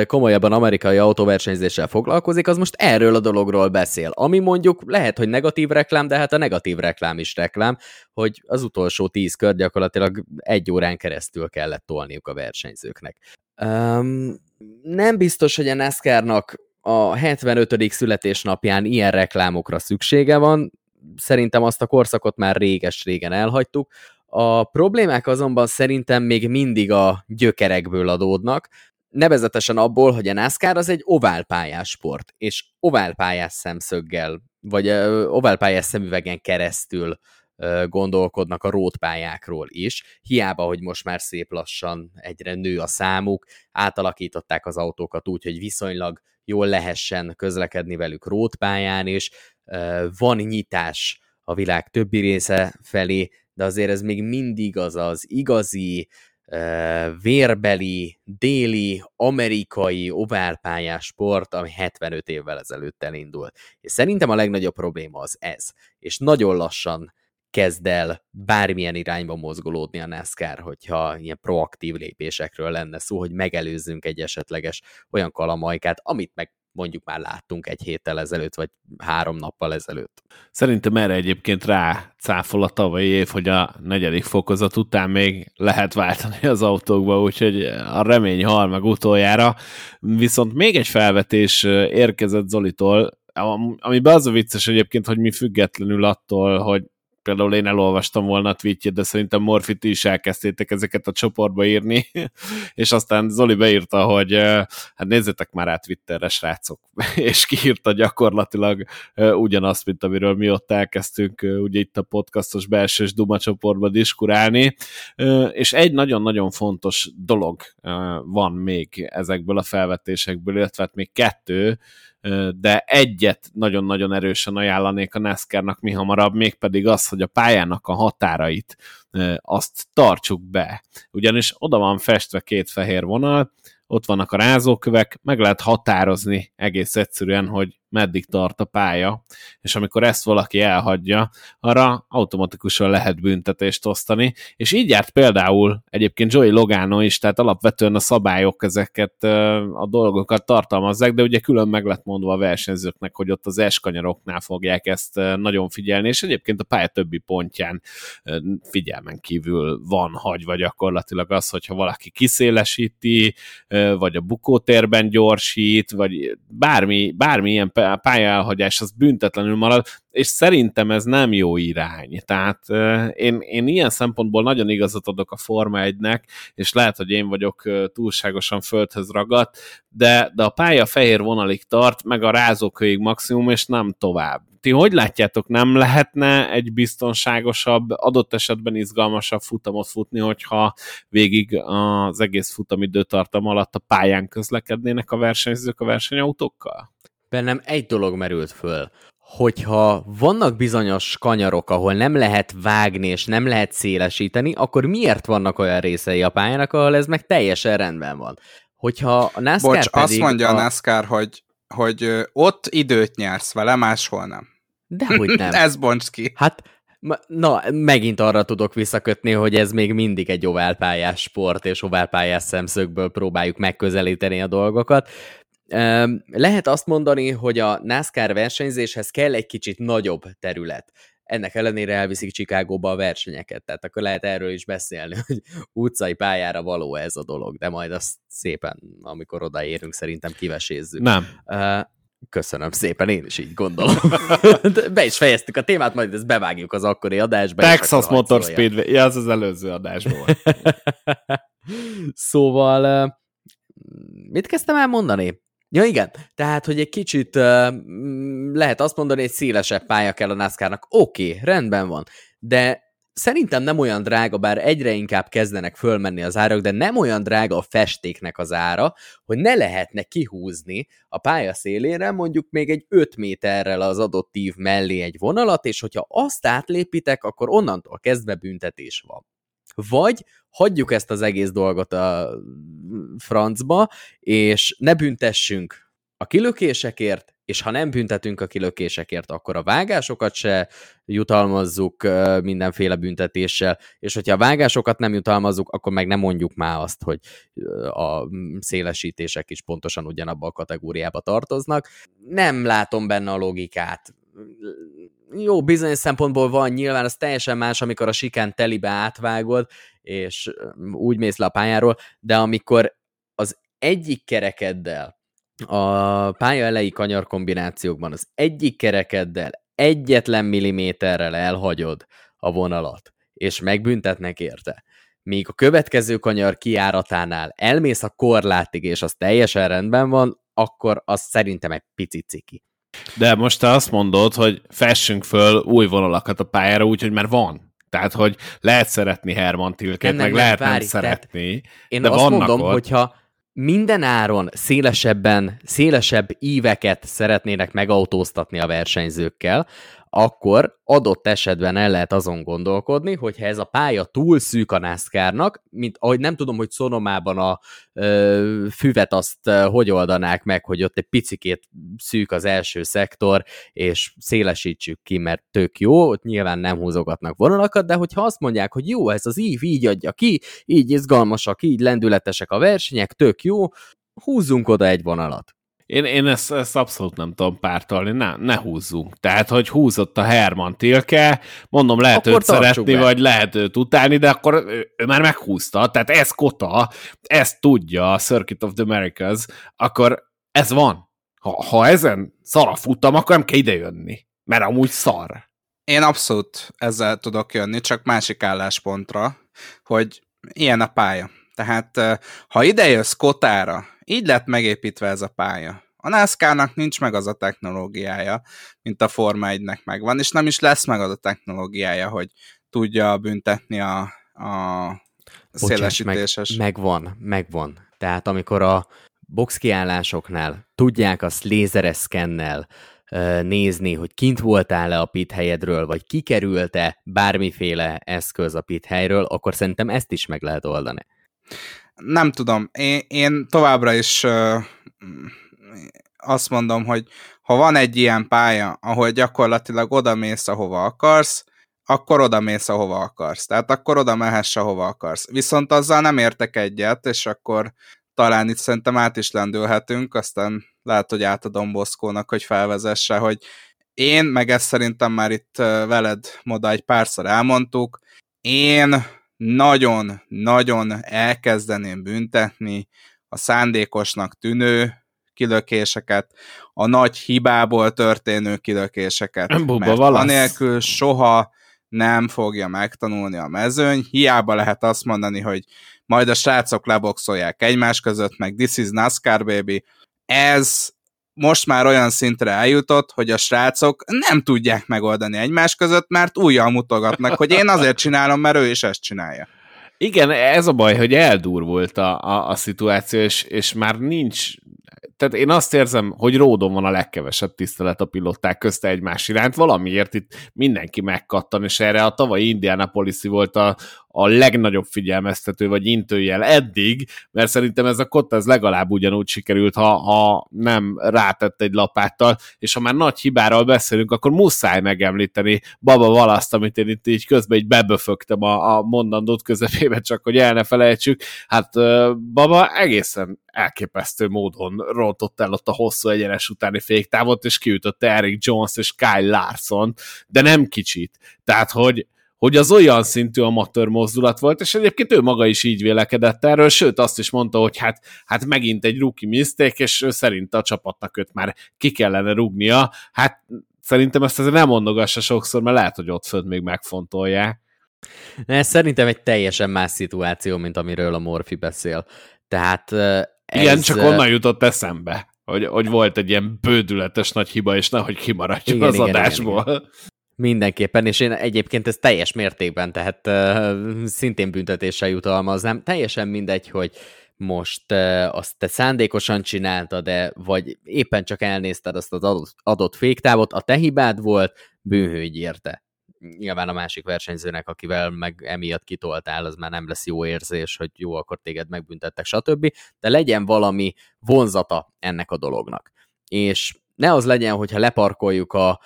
komolyabban amerikai autóversenyzéssel foglalkozik, az most erről a dologról beszél. Ami mondjuk lehet, hogy negatív reklám, de hát a negatív reklám is reklám, hogy az utolsó tíz kört gyakorlatilag egy órán keresztül kellett tolniuk a versenyzőknek. Um, nem biztos, hogy a NASCAR-nak a 75. születésnapján ilyen reklámokra szüksége van, szerintem azt a korszakot már réges-régen elhagytuk. A problémák azonban szerintem még mindig a gyökerekből adódnak, nevezetesen abból, hogy a NASCAR az egy oválpályás sport, és oválpályás szemszöggel, vagy oválpályás szemüvegen keresztül gondolkodnak a rótpályákról is. Hiába, hogy most már szép lassan egyre nő a számuk, átalakították az autókat úgy, hogy viszonylag jól lehessen közlekedni velük rótpályán, és van nyitás a világ többi része felé, de azért ez még mindig az az igazi, vérbeli, déli, amerikai oválpályás sport, ami 75 évvel ezelőtt elindult. És szerintem a legnagyobb probléma az ez. És nagyon lassan kezd el bármilyen irányba mozgolódni a NASCAR, hogyha ilyen proaktív lépésekről lenne szó, hogy megelőzzünk egy esetleges olyan kalamajkát, amit meg mondjuk már láttunk egy héttel ezelőtt, vagy három nappal ezelőtt. Szerintem erre egyébként rá cáfol a tavalyi év, hogy a negyedik fokozat után még lehet váltani az autókba, úgyhogy a remény hal meg utoljára. Viszont még egy felvetés érkezett Zolitól, amiben az a vicces egyébként, hogy mi függetlenül attól, hogy például én elolvastam volna a tweetjét, de szerintem Morfit is elkezdtétek ezeket a csoportba írni, és aztán Zoli beírta, hogy hát nézzetek már át Twitterre, srácok, és kiírta gyakorlatilag ugyanazt, mint amiről mi ott elkezdtünk ugye itt a podcastos belsős Duma csoportba diskurálni, és egy nagyon-nagyon fontos dolog van még ezekből a felvetésekből, illetve hát még kettő, de egyet nagyon-nagyon erősen ajánlanék a NASCAR-nak mi hamarabb, mégpedig az, hogy a pályának a határait azt tartsuk be. Ugyanis oda van festve két fehér vonal, ott vannak a rázókövek, meg lehet határozni egész egyszerűen, hogy meddig tart a pálya, és amikor ezt valaki elhagyja, arra automatikusan lehet büntetést osztani, és így járt például egyébként Joey Logano is, tehát alapvetően a szabályok ezeket a dolgokat tartalmazzák, de ugye külön meg lett mondva a versenyzőknek, hogy ott az eskanyaroknál fogják ezt nagyon figyelni, és egyébként a pálya többi pontján figyelmen kívül van hagyva gyakorlatilag az, hogyha valaki kiszélesíti, vagy a bukótérben gyorsít, vagy bármi, bármi ilyen pályaelhagyás az büntetlenül marad, és szerintem ez nem jó irány. Tehát én, én ilyen szempontból nagyon igazat adok a Forma 1-nek, és lehet, hogy én vagyok túlságosan földhöz ragadt, de, de a pálya fehér vonalig tart, meg a rázókőig maximum, és nem tovább. Ti hogy látjátok, nem lehetne egy biztonságosabb, adott esetben izgalmasabb futamot futni, hogyha végig az egész futamidőtartam alatt a pályán közlekednének a versenyzők a versenyautókkal? Bennem egy dolog merült föl, hogyha vannak bizonyos kanyarok, ahol nem lehet vágni és nem lehet szélesíteni, akkor miért vannak olyan részei a pályának, ahol ez meg teljesen rendben van? Hogyha a NASCAR Bocs, azt mondja a... a NASCAR, hogy hogy ott időt nyersz vele, máshol nem. Dehogy nem. Ez bonts ki. Hát, na, megint arra tudok visszakötni, hogy ez még mindig egy oválpályás sport, és oválpályás szemszögből próbáljuk megközelíteni a dolgokat. Lehet azt mondani, hogy a NASCAR versenyzéshez kell egy kicsit nagyobb terület. Ennek ellenére elviszik Csikágóba a versenyeket, tehát akkor lehet erről is beszélni, hogy utcai pályára való ez a dolog, de majd azt szépen, amikor odaérünk, szerintem kivesézzük. Nem. Köszönöm szépen, én is így gondolom. Be is fejeztük a témát, majd ezt bevágjuk az akkori adásba. Texas Motor Speedway, ja, az az előző adásban volt. szóval, mit kezdtem el mondani? Ja igen, tehát, hogy egy kicsit uh, lehet azt mondani, egy szélesebb pálya kell a NASCAR-nak. Oké, okay, rendben van, de szerintem nem olyan drága, bár egyre inkább kezdenek fölmenni az árak, de nem olyan drága a festéknek az ára, hogy ne lehetne kihúzni a pálya szélére mondjuk még egy 5 méterrel az adott tív mellé egy vonalat, és hogyha azt átlépitek, akkor onnantól kezdve büntetés van. Vagy hagyjuk ezt az egész dolgot a francba, és ne büntessünk a kilökésekért, és ha nem büntetünk a kilökésekért, akkor a vágásokat se jutalmazzuk mindenféle büntetéssel, és hogyha a vágásokat nem jutalmazzuk, akkor meg nem mondjuk már azt, hogy a szélesítések is pontosan ugyanabba a kategóriába tartoznak. Nem látom benne a logikát. Jó, bizonyos szempontból van, nyilván az teljesen más, amikor a sikán telibe átvágod, és úgy mész le a pályáról, de amikor az egyik kerekeddel a pálya elejé kanyar kombinációkban az egyik kerekeddel egyetlen milliméterrel elhagyod a vonalat, és megbüntetnek érte, míg a következő kanyar kiáratánál elmész a korlátig, és az teljesen rendben van, akkor az szerintem egy picit ciki. De most te azt mondod, hogy fessünk föl új vonalakat a pályára, úgyhogy már van. Tehát, hogy lehet szeretni Herman Tilket, meg nem, lehet várj, nem szeretni. Én de azt mondom, ott... hogyha minden áron szélesebben, szélesebb íveket szeretnének megautóztatni a versenyzőkkel, akkor adott esetben el lehet azon gondolkodni, hogy ha ez a pálya túl szűk a NASCAR-nak, mint ahogy nem tudom, hogy Szonomában a ö, füvet azt ö, hogy oldanák meg, hogy ott egy picikét szűk az első szektor, és szélesítsük ki, mert tök jó, ott nyilván nem húzogatnak vonalakat, de hogyha azt mondják, hogy jó, ez az ív így adja ki, így izgalmasak, így lendületesek a versenyek, tök jó, húzzunk oda egy vonalat. Én, én ezt, ezt abszolút nem tudom pártolni, ne, ne húzzunk. Tehát, hogy húzott a Herman Tilke, mondom, lehet akkor őt szeretni, be. vagy lehet őt utálni, de akkor ő, ő már meghúzta. Tehát ez kota, ezt tudja a Circuit of the Americas, akkor ez van. Ha, ha ezen szar a futam, akkor nem kell idejönni, mert amúgy szar. Én abszolút ezzel tudok jönni, csak másik álláspontra, hogy ilyen a pálya. Tehát ha idejössz kotára, így lett megépítve ez a pálya. A NASCAR-nak nincs meg az a technológiája, mint a Forma 1-nek megvan, és nem is lesz meg az a technológiája, hogy tudja büntetni a, a szélesítéses. Meg, megvan, megvan. Tehát amikor a box kiállásoknál tudják azt lézereszkennel nézni, hogy kint voltál-e a pit helyedről, vagy kikerült-e bármiféle eszköz a pit helyről, akkor szerintem ezt is meg lehet oldani nem tudom, én, én továbbra is uh, azt mondom, hogy ha van egy ilyen pálya, ahol gyakorlatilag oda mész, ahova akarsz, akkor oda mész, ahova akarsz. Tehát akkor oda mehess, ahova akarsz. Viszont azzal nem értek egyet, és akkor talán itt szerintem át is lendülhetünk, aztán lehet, hogy átadom Boszkónak, hogy felvezesse, hogy én, meg ezt szerintem már itt veled moda egy párszor elmondtuk, én nagyon-nagyon elkezdeném büntetni a szándékosnak tűnő kilökéseket, a nagy hibából történő kilökéseket. Bubba, mert valasz. anélkül soha nem fogja megtanulni a mezőny, hiába lehet azt mondani, hogy majd a srácok leboxolják egymás között, meg this is NASCAR baby. Ez most már olyan szintre eljutott, hogy a srácok nem tudják megoldani egymás között, mert újjal mutogatnak, hogy én azért csinálom, mert ő is ezt csinálja. Igen, ez a baj, hogy eldurvult a, a, a szituáció, és, és már nincs, tehát én azt érzem, hogy ródon van a legkevesebb tisztelet a pilották közt egymás iránt, valamiért itt mindenki megkattan, és erre a tavalyi Indianapolis volt a, a legnagyobb figyelmeztető vagy intőjel eddig, mert szerintem ez a kotta legalább ugyanúgy sikerült, ha, ha nem rátett egy lapáttal, és ha már nagy hibáról beszélünk, akkor muszáj megemlíteni Baba Valaszt, amit én itt így közben így beböfögtem a, a mondandót közepébe, csak hogy el ne felejtsük. Hát Baba egészen elképesztő módon rontott el ott a hosszú egyenes utáni féktávot, és kiütötte Eric Jones és Kyle Larson, de nem kicsit. Tehát, hogy hogy az olyan szintű amatőr mozdulat volt, és egyébként ő maga is így vélekedett erről, sőt azt is mondta, hogy hát, hát megint egy rookie mistake, és ő szerint a csapatnak őt már ki kellene rúgnia. Hát szerintem ezt azért nem mondogassa sokszor, mert lehet, hogy ott föld még megfontolják. Ez szerintem egy teljesen más szituáció, mint amiről a Morfi beszél. Tehát ez... Igen, csak onnan jutott eszembe, hogy, hogy volt egy ilyen bődületes nagy hiba, és nehogy kimaradjon igen, az igen, adásból. Igen, igen. Mindenképpen, és én egyébként ez teljes mértékben, tehát uh, szintén büntetéssel jutalmaznám. Teljesen mindegy, hogy most uh, azt te szándékosan csináltad, de vagy éppen csak elnézted azt az adott, adott féktávot, a te hibád volt, bűnhőgy érte. Nyilván a másik versenyzőnek, akivel meg emiatt kitoltál, az már nem lesz jó érzés, hogy jó, akkor téged megbüntettek, stb. De legyen valami vonzata ennek a dolognak. És ne az legyen, hogyha leparkoljuk a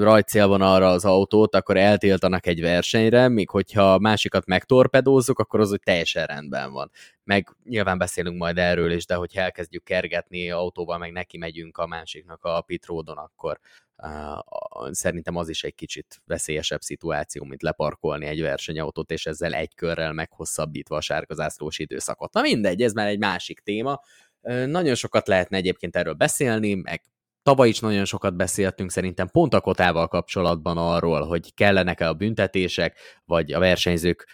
rajtszélvonalra az autót, akkor eltiltanak egy versenyre, míg hogyha másikat megtorpedózzuk, akkor az hogy teljesen rendben van. Meg nyilván beszélünk majd erről is, de hogyha elkezdjük kergetni autóval, meg neki megyünk a másiknak a pitródon, akkor szerintem az is egy kicsit veszélyesebb szituáció, mint leparkolni egy versenyautót, és ezzel egy körrel meghosszabbítva a sárgazászlós időszakot. Na mindegy, ez már egy másik téma. Nagyon sokat lehetne egyébként erről beszélni, meg Tavaly is nagyon sokat beszéltünk szerintem pont a kotával kapcsolatban arról, hogy kellenek-e a büntetések, vagy a versenyzők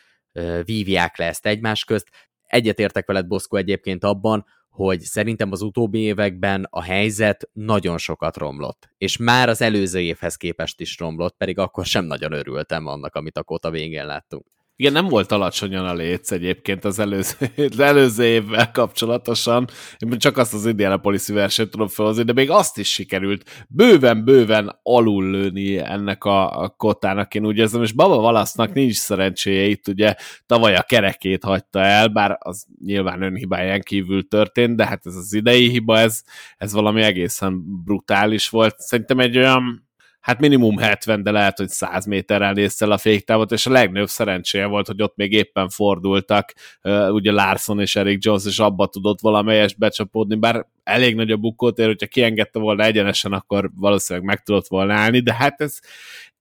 vívják le ezt egymás közt. Egyetértek veled, Boszko, egyébként abban, hogy szerintem az utóbbi években a helyzet nagyon sokat romlott, és már az előző évhez képest is romlott, pedig akkor sem nagyon örültem annak, amit a kota végén láttunk. Igen, nem volt alacsonyan a léc egyébként az előző, az előző évvel kapcsolatosan. Én csak azt az Indianapolis versenyt tudom felhozni, de még azt is sikerült bőven-bőven alul lőni ennek a, a kotának, én úgy érzem, és Baba Valasznak nincs szerencséje itt, ugye tavaly a kerekét hagyta el, bár az nyilván önhibáján kívül történt, de hát ez az idei hiba, ez, ez valami egészen brutális volt. Szerintem egy olyan hát minimum 70, de lehet, hogy 100 méterrel nézte a féktávot, és a legnagyobb szerencséje volt, hogy ott még éppen fordultak, ugye Larson és Eric Jones, és abba tudott valamelyest becsapódni, bár elég nagy a bukótér, hogyha kiengedte volna egyenesen, akkor valószínűleg meg tudott volna állni, de hát ez,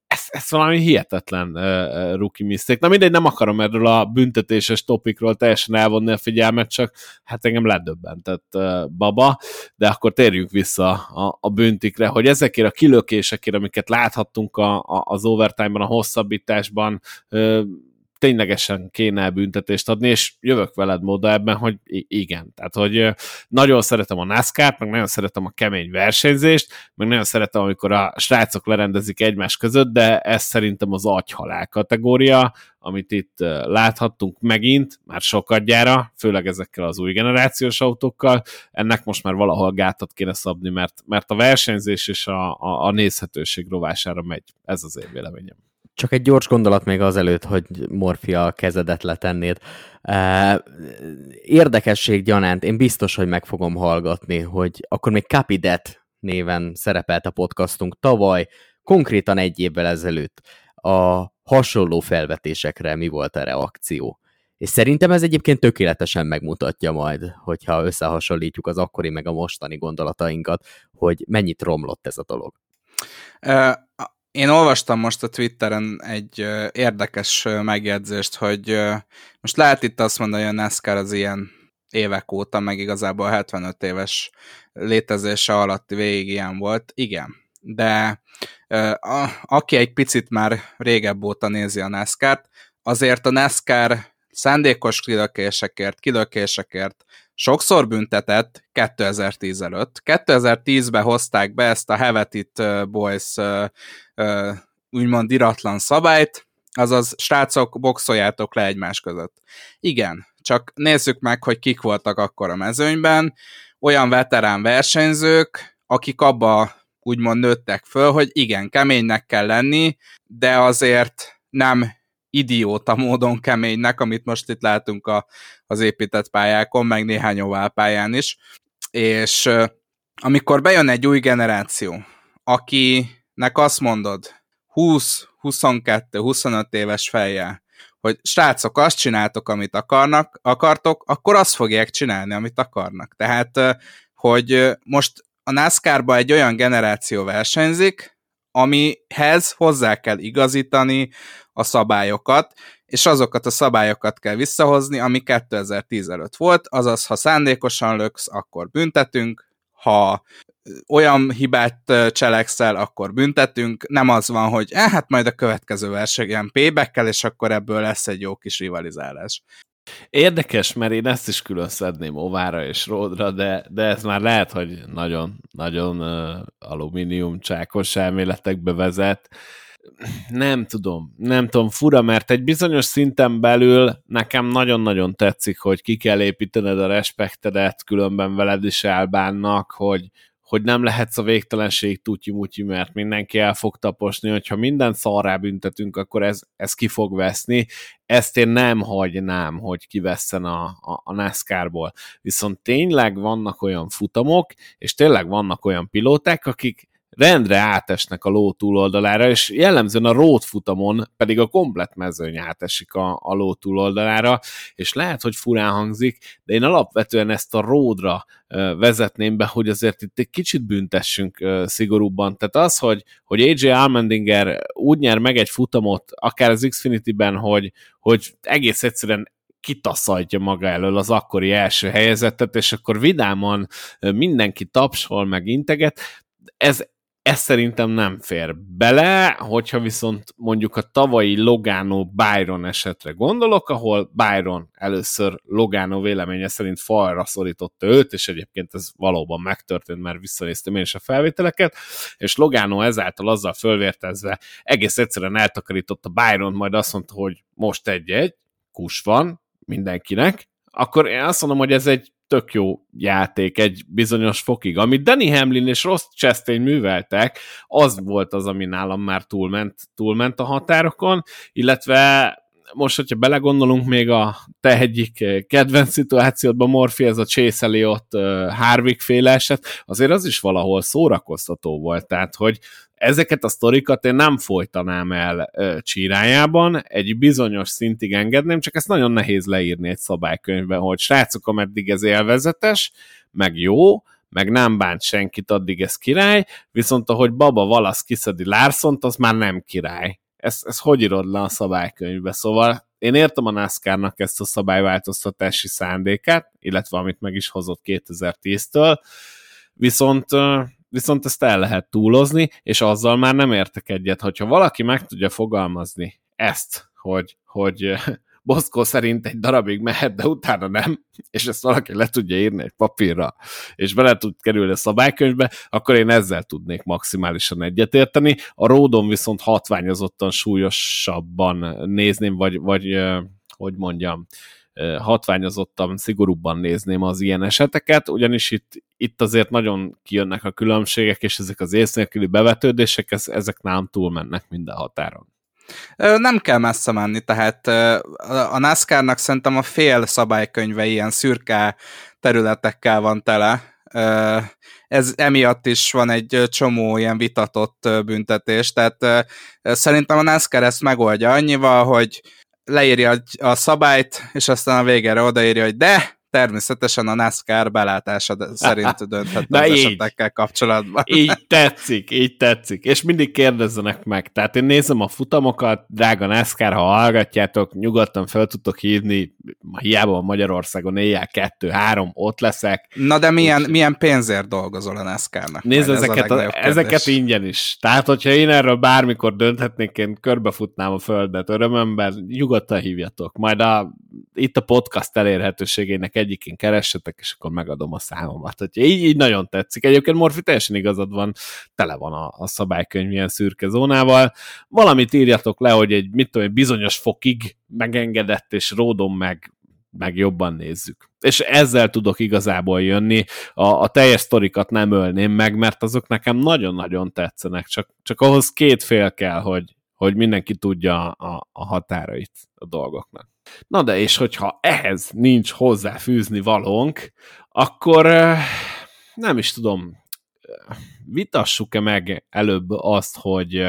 ez, ez valami hihetetlen uh, rookie mistake. Na mindegy, nem akarom erről a büntetéses topikról teljesen elvonni a figyelmet, csak hát engem ledöbbentett uh, baba, de akkor térjünk vissza a, a büntikre, hogy ezekért a kilökésekért, amiket láthattunk a, a, az overtime-ban, a hosszabbításban, uh, ténylegesen kéne büntetést adni, és jövök veled móda ebben, hogy igen. Tehát, hogy nagyon szeretem a NASCAR-t, meg nagyon szeretem a kemény versenyzést, meg nagyon szeretem, amikor a srácok lerendezik egymás között, de ez szerintem az agyhalál kategória, amit itt láthattunk megint, már sokadjára, főleg ezekkel az új generációs autókkal, ennek most már valahol gátat kéne szabni, mert, mert a versenyzés és a, a, a nézhetőség rovására megy. Ez az én véleményem. Csak egy gyors gondolat még azelőtt, hogy Morfia kezedet letennéd. Érdekesség gyanánt, én biztos, hogy meg fogom hallgatni, hogy akkor még Capidet néven szerepelt a podcastunk tavaly, konkrétan egy évvel ezelőtt a hasonló felvetésekre mi volt a reakció. És szerintem ez egyébként tökéletesen megmutatja majd, hogyha összehasonlítjuk az akkori meg a mostani gondolatainkat, hogy mennyit romlott ez a dolog. Én olvastam most a Twitteren egy érdekes megjegyzést, hogy most lehet itt azt mondani, hogy a NASCAR az ilyen évek óta, meg igazából 75 éves létezése alatt végig ilyen volt. Igen, de aki egy picit már régebb óta nézi a NASCAR-t, azért a NASCAR szándékos kilökésekért, kilökésekért sokszor büntetett 2010 előtt. 2010-ben hozták be ezt a Have It Boys úgymond iratlan szabályt, azaz srácok, boxoljátok le egymás között. Igen, csak nézzük meg, hogy kik voltak akkor a mezőnyben, olyan veterán versenyzők, akik abba úgymond nőttek föl, hogy igen, keménynek kell lenni, de azért nem idióta módon keménynek, amit most itt látunk a, az épített pályákon, meg néhány oválpályán is. És amikor bejön egy új generáció, akinek azt mondod 20, 22, 25 éves fejjel, hogy srácok, azt csináltok, amit akarnak, akartok, akkor azt fogják csinálni, amit akarnak. Tehát, hogy most a NASCAR-ba egy olyan generáció versenyzik, amihez hozzá kell igazítani a szabályokat, és azokat a szabályokat kell visszahozni, ami 2010 előtt volt, azaz, ha szándékosan löksz, akkor büntetünk, ha olyan hibát cselekszel, akkor büntetünk, nem az van, hogy eh, hát majd a következő versenyen payback és akkor ebből lesz egy jó kis rivalizálás. Érdekes, mert én ezt is külön szedném Ovára és Ródra, de, de ez már lehet, hogy nagyon, nagyon uh, alumínium csákos elméletekbe vezet. Nem tudom, nem tudom, fura, mert egy bizonyos szinten belül nekem nagyon-nagyon tetszik, hogy ki kell építened a respektedet, különben veled is elbánnak, hogy, hogy nem lehetsz a végtelenség tutyi-mutyi, mert mindenki el fog taposni, hogyha minden szarrá büntetünk, akkor ez, ez ki fog veszni. Ezt én nem hagynám, hogy kivesszen a, a, a NASCAR-ból. Viszont tényleg vannak olyan futamok, és tényleg vannak olyan pilóták, akik rendre átesnek a ló túloldalára, és jellemzően a road futamon pedig a komplet mezőny átesik a, a ló túloldalára, és lehet, hogy furán hangzik, de én alapvetően ezt a roadra vezetném be, hogy azért itt egy kicsit büntessünk szigorúbban. Tehát az, hogy, hogy AJ Almendinger úgy nyer meg egy futamot, akár az Xfinity-ben, hogy, hogy egész egyszerűen kitaszadja maga elől az akkori első helyezettet, és akkor vidáman mindenki tapsol, meg integet. Ez, ez szerintem nem fér bele, hogyha viszont mondjuk a tavalyi Logano Byron esetre gondolok, ahol Byron először Logano véleménye szerint falra szorította őt, és egyébként ez valóban megtörtént, mert visszanéztem én is a felvételeket, és Logano ezáltal azzal fölvértezve egész egyszerűen eltakarította Byron, majd azt mondta, hogy most egy-egy, kus van mindenkinek, akkor én azt mondom, hogy ez egy tök jó játék egy bizonyos fokig. Amit Danny Hamlin és Ross Chastain műveltek, az volt az, ami nálam már túlment, túlment a határokon, illetve most, hogyha belegondolunk még a te egyik kedvenc szituációdban, Morfi, ez a Chase Elliott uh, Harvick féle eset, azért az is valahol szórakoztató volt, tehát, hogy ezeket a sztorikat én nem folytanám el uh, csírájában, egy bizonyos szintig engedném, csak ezt nagyon nehéz leírni egy szabálykönyvben, hogy srácok, ameddig ez élvezetes, meg jó, meg nem bánt senkit, addig ez király, viszont ahogy Baba Valasz kiszedi Lárszont, az már nem király ezt, ezt hogy írod le a szabálykönyvbe? Szóval én értem a NASCAR-nak ezt a szabályváltoztatási szándékát, illetve amit meg is hozott 2010-től, viszont, viszont ezt el lehet túlozni, és azzal már nem értek egyet, hogyha valaki meg tudja fogalmazni ezt, hogy, hogy Boszkó szerint egy darabig mehet, de utána nem, és ezt valaki le tudja írni egy papírra, és bele tud kerülni a szabálykönyvbe, akkor én ezzel tudnék maximálisan egyetérteni. A ródon viszont hatványozottan súlyosabban nézném, vagy, vagy hogy mondjam, hatványozottan, szigorúbban nézném az ilyen eseteket, ugyanis itt, itt azért nagyon kijönnek a különbségek, és ezek az észnéküli bevetődések, ezek nem túlmennek minden határon. Nem kell messze menni, tehát a NASCAR-nak szerintem a fél szabálykönyve ilyen szürke területekkel van tele. Ez emiatt is van egy csomó ilyen vitatott büntetés, tehát szerintem a NASCAR ezt megoldja annyival, hogy leírja a szabályt, és aztán a végére odaírja, hogy de, természetesen a NASCAR belátása szerint dönthet az így, esetekkel kapcsolatban. Így tetszik, így tetszik. És mindig kérdezzenek meg. Tehát én nézem a futamokat, drága NASCAR, ha hallgatjátok, nyugodtan fel tudtok hívni, hiába Magyarországon éjjel kettő-három, ott leszek. Na de milyen, Úgy, milyen pénzért dolgozol a NASCAR-nak? Nézd, ezeket, a, a ezeket ingyen is. Tehát, hogyha én erről bármikor dönthetnék, én körbefutnám a földet örömömben, nyugodtan hívjatok. Majd a, itt a podcast elérhetőségének egyikén keressetek, és akkor megadom a számomat. Hogy így, így nagyon tetszik. Egyébként Morfi teljesen igazad van, tele van a, a szabálykönyv ilyen szürke zónával. Valamit írjatok le, hogy egy, mit tudom, egy bizonyos fokig megengedett, és ródom meg meg jobban nézzük. És ezzel tudok igazából jönni, a, a teljes sztorikat nem ölném meg, mert azok nekem nagyon-nagyon tetszenek, csak, csak ahhoz két fél kell, hogy, hogy mindenki tudja a, a határait a dolgoknak. Na de és hogyha ehhez nincs hozzáfűzni valónk, akkor nem is tudom, vitassuk-e meg előbb azt, hogy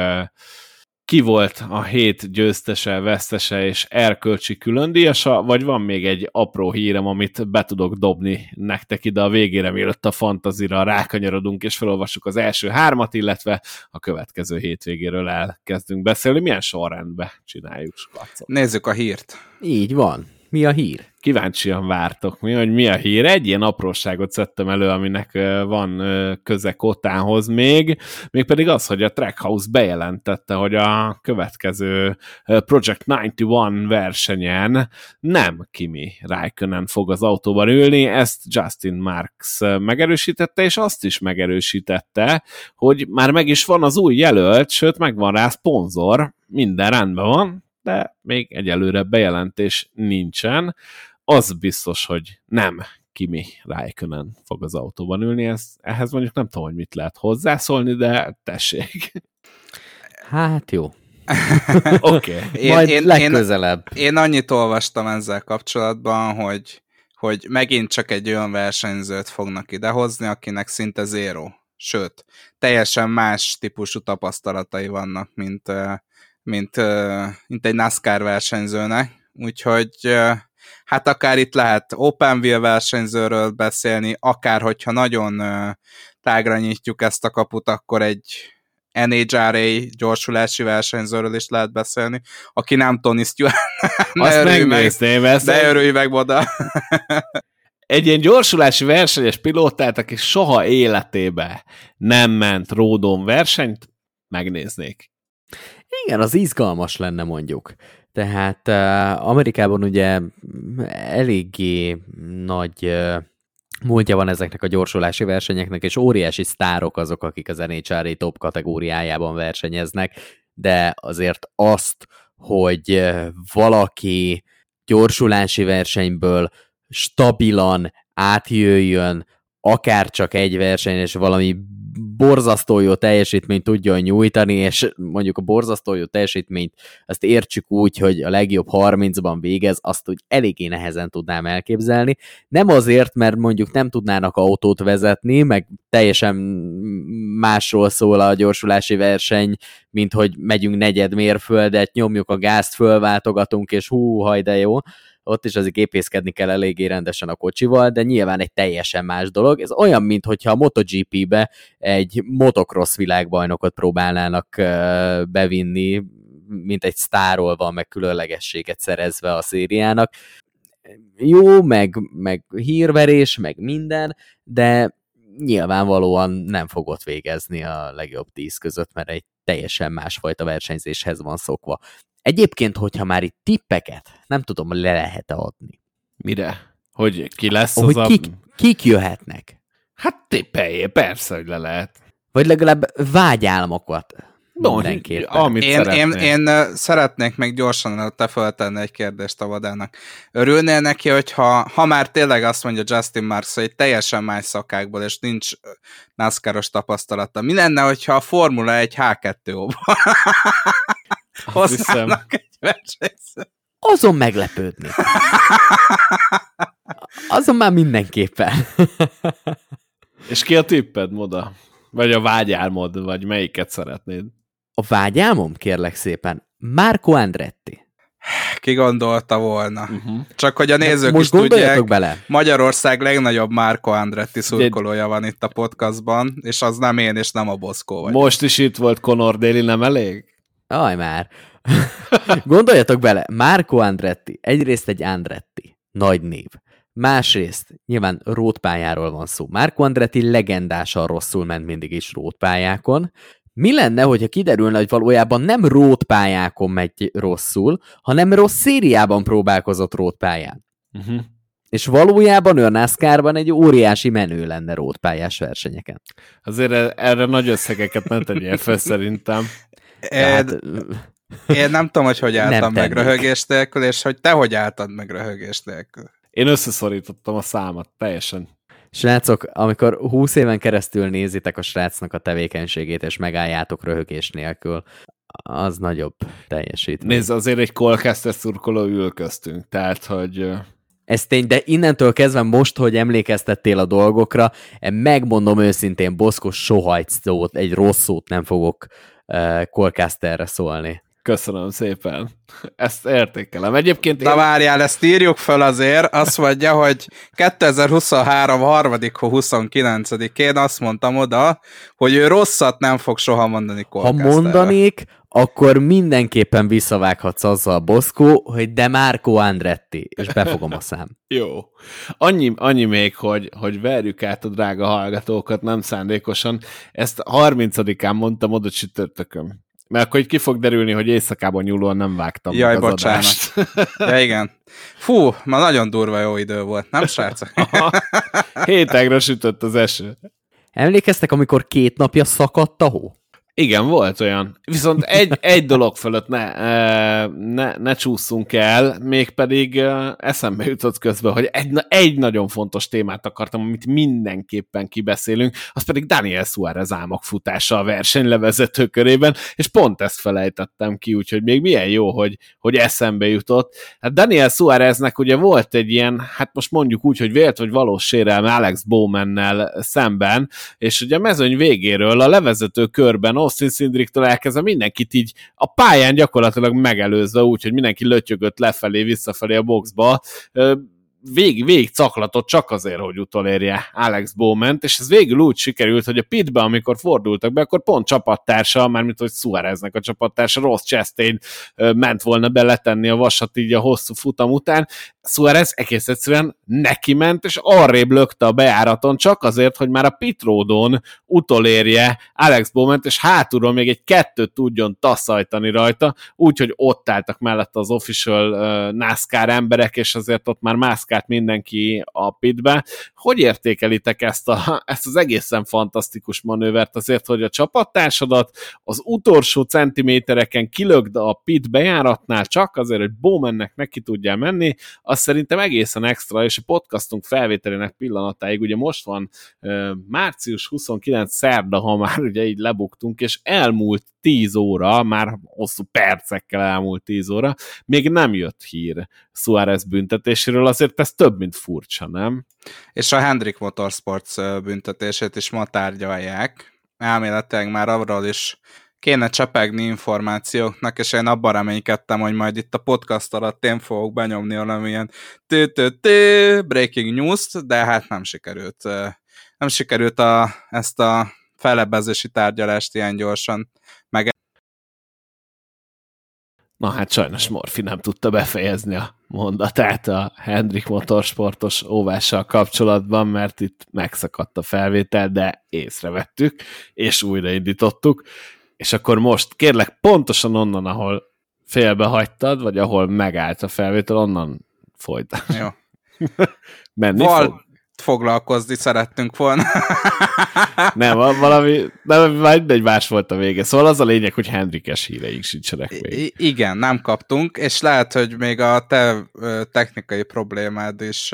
ki volt a hét győztese, vesztese és erkölcsi különdíjasa, vagy van még egy apró hírem, amit be tudok dobni nektek ide a végére, mielőtt a fantazira rákanyarodunk, és felolvassuk az első hármat, illetve a következő hétvégéről elkezdünk beszélni. Milyen sorrendben csináljuk, Skacok? Nézzük a hírt. Így van. Mi a hír? Kíváncsian vártok mi, hogy mi a hír. Egy ilyen apróságot szedtem elő, aminek van köze Kotánhoz még, mégpedig az, hogy a Trackhouse bejelentette, hogy a következő Project 91 versenyen nem Kimi Raikkonen fog az autóban ülni, ezt Justin Marks megerősítette, és azt is megerősítette, hogy már meg is van az új jelölt, sőt megvan rá szponzor, minden rendben van, de még egyelőre bejelentés nincsen. Az biztos, hogy nem Kimi Raikkonen fog az autóban ülni, ez, ehhez mondjuk nem tudom, hogy mit lehet hozzászólni, de tessék. Hát jó. Oké. okay. Majd én, legközelebb. Én, én annyit olvastam ezzel kapcsolatban, hogy, hogy megint csak egy olyan versenyzőt fognak idehozni, akinek szinte zéro. Sőt, teljesen más típusú tapasztalatai vannak, mint, mint, mint egy NASCAR versenyzőnek, úgyhogy hát akár itt lehet open wheel versenyzőről beszélni, akár hogyha nagyon tágra nyitjuk ezt a kaput, akkor egy NHRA gyorsulási versenyzőről is lehet beszélni, aki nem Tony Stewart. Azt megnézném ezt. De örülj meg oda. egy ilyen gyorsulási versenyes pilótát, aki soha életébe nem ment ródon versenyt, megnéznék. Igen, az izgalmas lenne mondjuk. Tehát Amerikában ugye eléggé nagy múltja van ezeknek a gyorsulási versenyeknek, és óriási sztárok azok, akik az NHRA top kategóriájában versenyeznek, de azért azt, hogy valaki gyorsulási versenyből stabilan átjöjjön, akár csak egy verseny, és valami borzasztó jó teljesítményt tudjon nyújtani, és mondjuk a borzasztó jó teljesítményt azt értsük úgy, hogy a legjobb 30-ban végez, azt úgy eléggé nehezen tudnám elképzelni. Nem azért, mert mondjuk nem tudnának autót vezetni, meg teljesen másról szól a gyorsulási verseny, mint hogy megyünk negyed mérföldet, nyomjuk a gázt, fölváltogatunk, és hú, haj, de jó, ott is azért gépészkedni kell eléggé rendesen a kocsival, de nyilván egy teljesen más dolog. Ez olyan, mintha a MotoGP-be egy motocross világbajnokot próbálnának bevinni, mint egy sztárról van, meg különlegességet szerezve a szériának. Jó, meg, meg hírverés, meg minden, de nyilvánvalóan nem fogott végezni a legjobb tíz között, mert egy teljesen másfajta versenyzéshez van szokva. Egyébként, hogyha már itt tippeket, nem tudom, le lehet-e adni. Mire? Hogy ki lesz az hogy kik, a... kik jöhetnek? Hát tippeljé, persze, hogy le lehet. Vagy legalább vágyálmokat. No, mindenképpen. Amit én, én, én, én szeretnék még gyorsan te feltenni egy kérdést a vadának. Örülnél neki, hogyha ha már tényleg azt mondja Justin Marks, hogy teljesen más szakákból, és nincs NASCAR-os tapasztalata. Mi lenne, hogyha a Formula 1 H2-óban hozzának egy versenyzőt? Azon meglepődni. Azon már mindenképpen. És ki a tipped, Moda? Vagy a vágyálmod, vagy melyiket szeretnéd? A vágyálmom, kérlek szépen, Marco Andretti. Ki gondolta volna. Uh-huh. Csak hogy a nézők Most is tudják, bele. Magyarország legnagyobb Marco Andretti szurkolója van itt a podcastban, és az nem én, és nem a Boszkó vagy. Most is itt volt Conor Daly, nem elég? Aj már. Gondoljatok bele, Marco Andretti, egyrészt egy Andretti, nagy név. Másrészt nyilván rótpályáról van szó. Marco Andretti legendásan rosszul ment mindig is rótpályákon. Mi lenne, hogyha kiderülne, hogy valójában nem rótpályákon megy rosszul, hanem rossz szériában próbálkozott rótpályán? Uh-huh. És valójában ő NASCAR-ban egy óriási menő lenne rótpályás versenyeken. Azért erre nagy összegeket nem tegyél fel szerintem. Hát, én nem tudom, hogy hogy álltam meg röhögés nélkül, és hogy te hogy álltad meg röhögés nélkül. Én összeszorítottam a számat, teljesen. Srácok, amikor 20 éven keresztül nézitek a srácnak a tevékenységét, és megálljátok röhögés nélkül, az nagyobb teljesítmény. Nézd, azért egy Colcaster szurkoló ül köztünk, tehát, hogy... Ez tény, de innentől kezdve most, hogy emlékeztettél a dolgokra, megmondom őszintén, Boszkos soha egy szót, egy rossz szót nem fogok uh, Colcasterre szólni. Köszönöm szépen. Ezt értékelem. Egyébként... Na én... várjál, ezt írjuk fel azért. Azt mondja, hogy 2023. 3. 29-én azt mondtam oda, hogy ő rosszat nem fog soha mondani Ha mondanék, akkor mindenképpen visszavághatsz azzal a Boszkó, hogy de Marco Andretti, és befogom a szám. Jó. Annyi, annyi még, hogy, hogy verjük át a drága hallgatókat, nem szándékosan. Ezt 30-án mondtam oda csütörtökön. Mert akkor így ki fog derülni, hogy éjszakában nyúlóan nem vágtam Jaj, az bocsánat. Adást. ja, igen. Fú, ma nagyon durva jó idő volt, nem srácok? Hétegre sütött az eső. Emlékeztek, amikor két napja szakadt a hó? Igen, volt olyan. Viszont egy, egy dolog fölött ne, ne, ne csúszunk el, mégpedig eszembe jutott közben, hogy egy, egy nagyon fontos témát akartam, amit mindenképpen kibeszélünk, az pedig Daniel Suarez álmok futása a versenylevezető körében, és pont ezt felejtettem ki, úgyhogy még milyen jó, hogy, hogy eszembe jutott. Hát Daniel Suareznek ugye volt egy ilyen, hát most mondjuk úgy, hogy vélt vagy valós sérelme Alex Bowmannel szemben, és ugye a mezőny végéről a levezető körben Austin Szindriktől elkezdve mindenkit így a pályán gyakorlatilag megelőzve, úgyhogy mindenki lötyögött lefelé, visszafelé a boxba, végig, végig caklatott csak azért, hogy utolérje Alex Bowman-t, és ez végül úgy sikerült, hogy a pitbe, amikor fordultak be, akkor pont csapattársa, mármint hogy Suáreznek a csapattársa, Ross Chastain ment volna beletenni a vasat így a hosszú futam után. Suárez egész egyszerűen neki ment, és arrébb lökte a bejáraton, csak azért, hogy már a pitródon utolérje Alex Bowman-t, és hátulról még egy kettőt tudjon taszajtani rajta, úgyhogy ott álltak mellette az official uh, NASCAR emberek, és azért ott már más mászkált mindenki a pitbe. Hogy értékelitek ezt, a, ezt az egészen fantasztikus manővert azért, hogy a csapattársadat az utolsó centimétereken kilögd a pit bejáratnál csak azért, hogy Bowmannek neki tudjál menni, az szerintem egészen extra, és a podcastunk felvételének pillanatáig, ugye most van március 29 szerda, ha már ugye így lebuktunk, és elmúlt 10 óra, már hosszú percekkel elmúlt 10 óra, még nem jött hír Suárez büntetéséről, azért ez több, mint furcsa, nem? És a Hendrik Motorsports büntetését is ma tárgyalják. Elméletileg már arról is kéne csepegni információknak, és én abban reménykedtem, hogy majd itt a podcast alatt én fogok benyomni valamilyen breaking news de hát nem sikerült. Nem sikerült a, ezt a felebbezési tárgyalást ilyen gyorsan meg Na hát sajnos Morfi nem tudta befejezni a mondatát a Hendrik Motorsportos óvással kapcsolatban, mert itt megszakadt a felvétel, de észrevettük, és újraindítottuk, és akkor most kérlek pontosan onnan, ahol félbehagytad, vagy ahol megállt a felvétel, onnan folyt. Jó. Menni Val- fog? foglalkozni szerettünk volna. nem, valami, nem, egy más volt a vége. Szóval az a lényeg, hogy Hendrikes híreink sincsenek még. I- igen, nem kaptunk, és lehet, hogy még a te technikai problémád is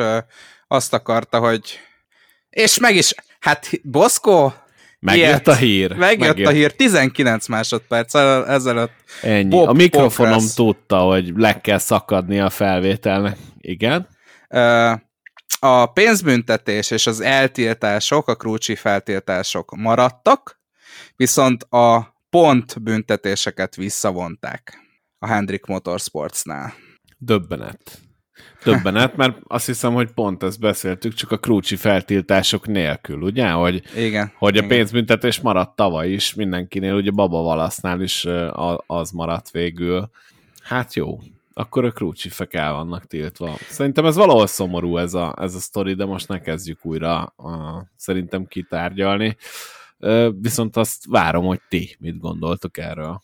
azt akarta, hogy és meg is, hát Boszkó, Megjött ilyet, a hír. Megjött, megjött a hír, 19 másodperc ezelőtt. Ennyi. Bob, a mikrofonom Bob tudta, hogy le kell szakadni a felvételnek. Igen. A pénzbüntetés és az eltiltások, a krúcsi feltiltások maradtak, viszont a pontbüntetéseket visszavonták a Hendrik Motorsportsnál. Döbbenet. Döbbenet, mert azt hiszem, hogy pont ezt beszéltük, csak a krúcsi feltiltások nélkül, ugye? Hogy, igen, hogy a igen. pénzbüntetés maradt tavaly is, mindenkinél, ugye Baba Valasznál is az maradt végül. Hát jó, akkor a krúcsifek el vannak tiltva. Szerintem ez valahol szomorú ez a, ez a sztori, de most ne kezdjük újra a, szerintem kitárgyalni. Viszont azt várom, hogy ti mit gondoltok erről.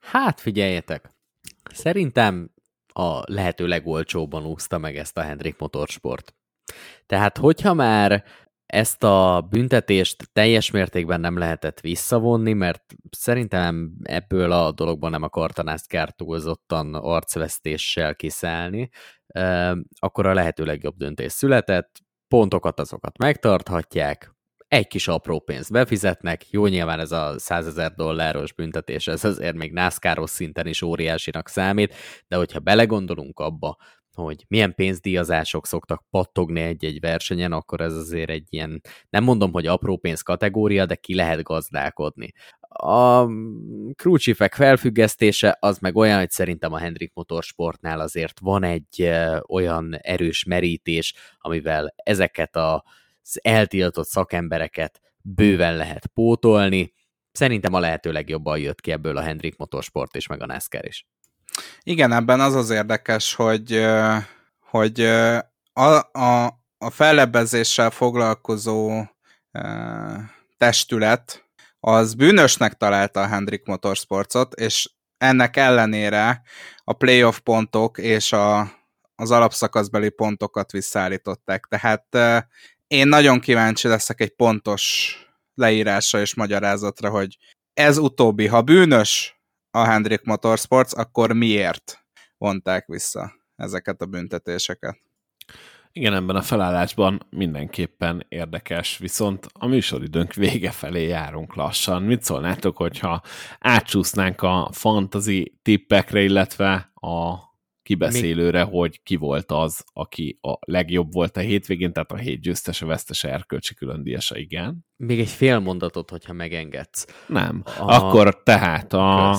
Hát figyeljetek, szerintem a lehető legolcsóbban úszta meg ezt a Hendrik Motorsport. Tehát, hogyha már ezt a büntetést teljes mértékben nem lehetett visszavonni, mert szerintem ebből a dologban nem akarta NASCAR túlzottan arcvesztéssel kiszállni, akkor a lehető legjobb döntés született, pontokat azokat megtarthatják, egy kis apró pénzt befizetnek, jó nyilván ez a 100 ezer dolláros büntetés, ez azért még NASCAR-os szinten is óriásinak számít, de hogyha belegondolunk abba, hogy milyen pénzdíjazások szoktak pattogni egy-egy versenyen, akkor ez azért egy ilyen, nem mondom, hogy apró pénz kategória, de ki lehet gazdálkodni. A crewchiefek felfüggesztése az meg olyan, hogy szerintem a Hendrik Motorsportnál azért van egy olyan erős merítés, amivel ezeket az eltiltott szakembereket bőven lehet pótolni. Szerintem a lehető legjobban jött ki ebből a Hendrik Motorsport és meg a NASCAR is. Igen, ebben az az érdekes, hogy, hogy a, a, a fellebbezéssel foglalkozó testület az bűnösnek találta a Hendrik Motorsportot, és ennek ellenére a playoff pontok és a, az alapszakaszbeli pontokat visszaállították. Tehát én nagyon kíváncsi leszek egy pontos leírásra és magyarázatra, hogy ez utóbbi, ha bűnös, a Hendrik Motorsports, akkor miért vonták vissza ezeket a büntetéseket? Igen, ebben a felállásban mindenképpen érdekes, viszont a műsoridőnk vége felé járunk lassan. Mit szólnátok, hogyha átsúsznánk a fantasy tippekre, illetve a kibeszélőre, Még... hogy ki volt az, aki a legjobb volt a hétvégén, tehát a hét győztese, vesztese, erkölcsi különdíjasa, igen. Még egy fél mondatot, hogyha megengedsz. Nem. A... Akkor tehát a...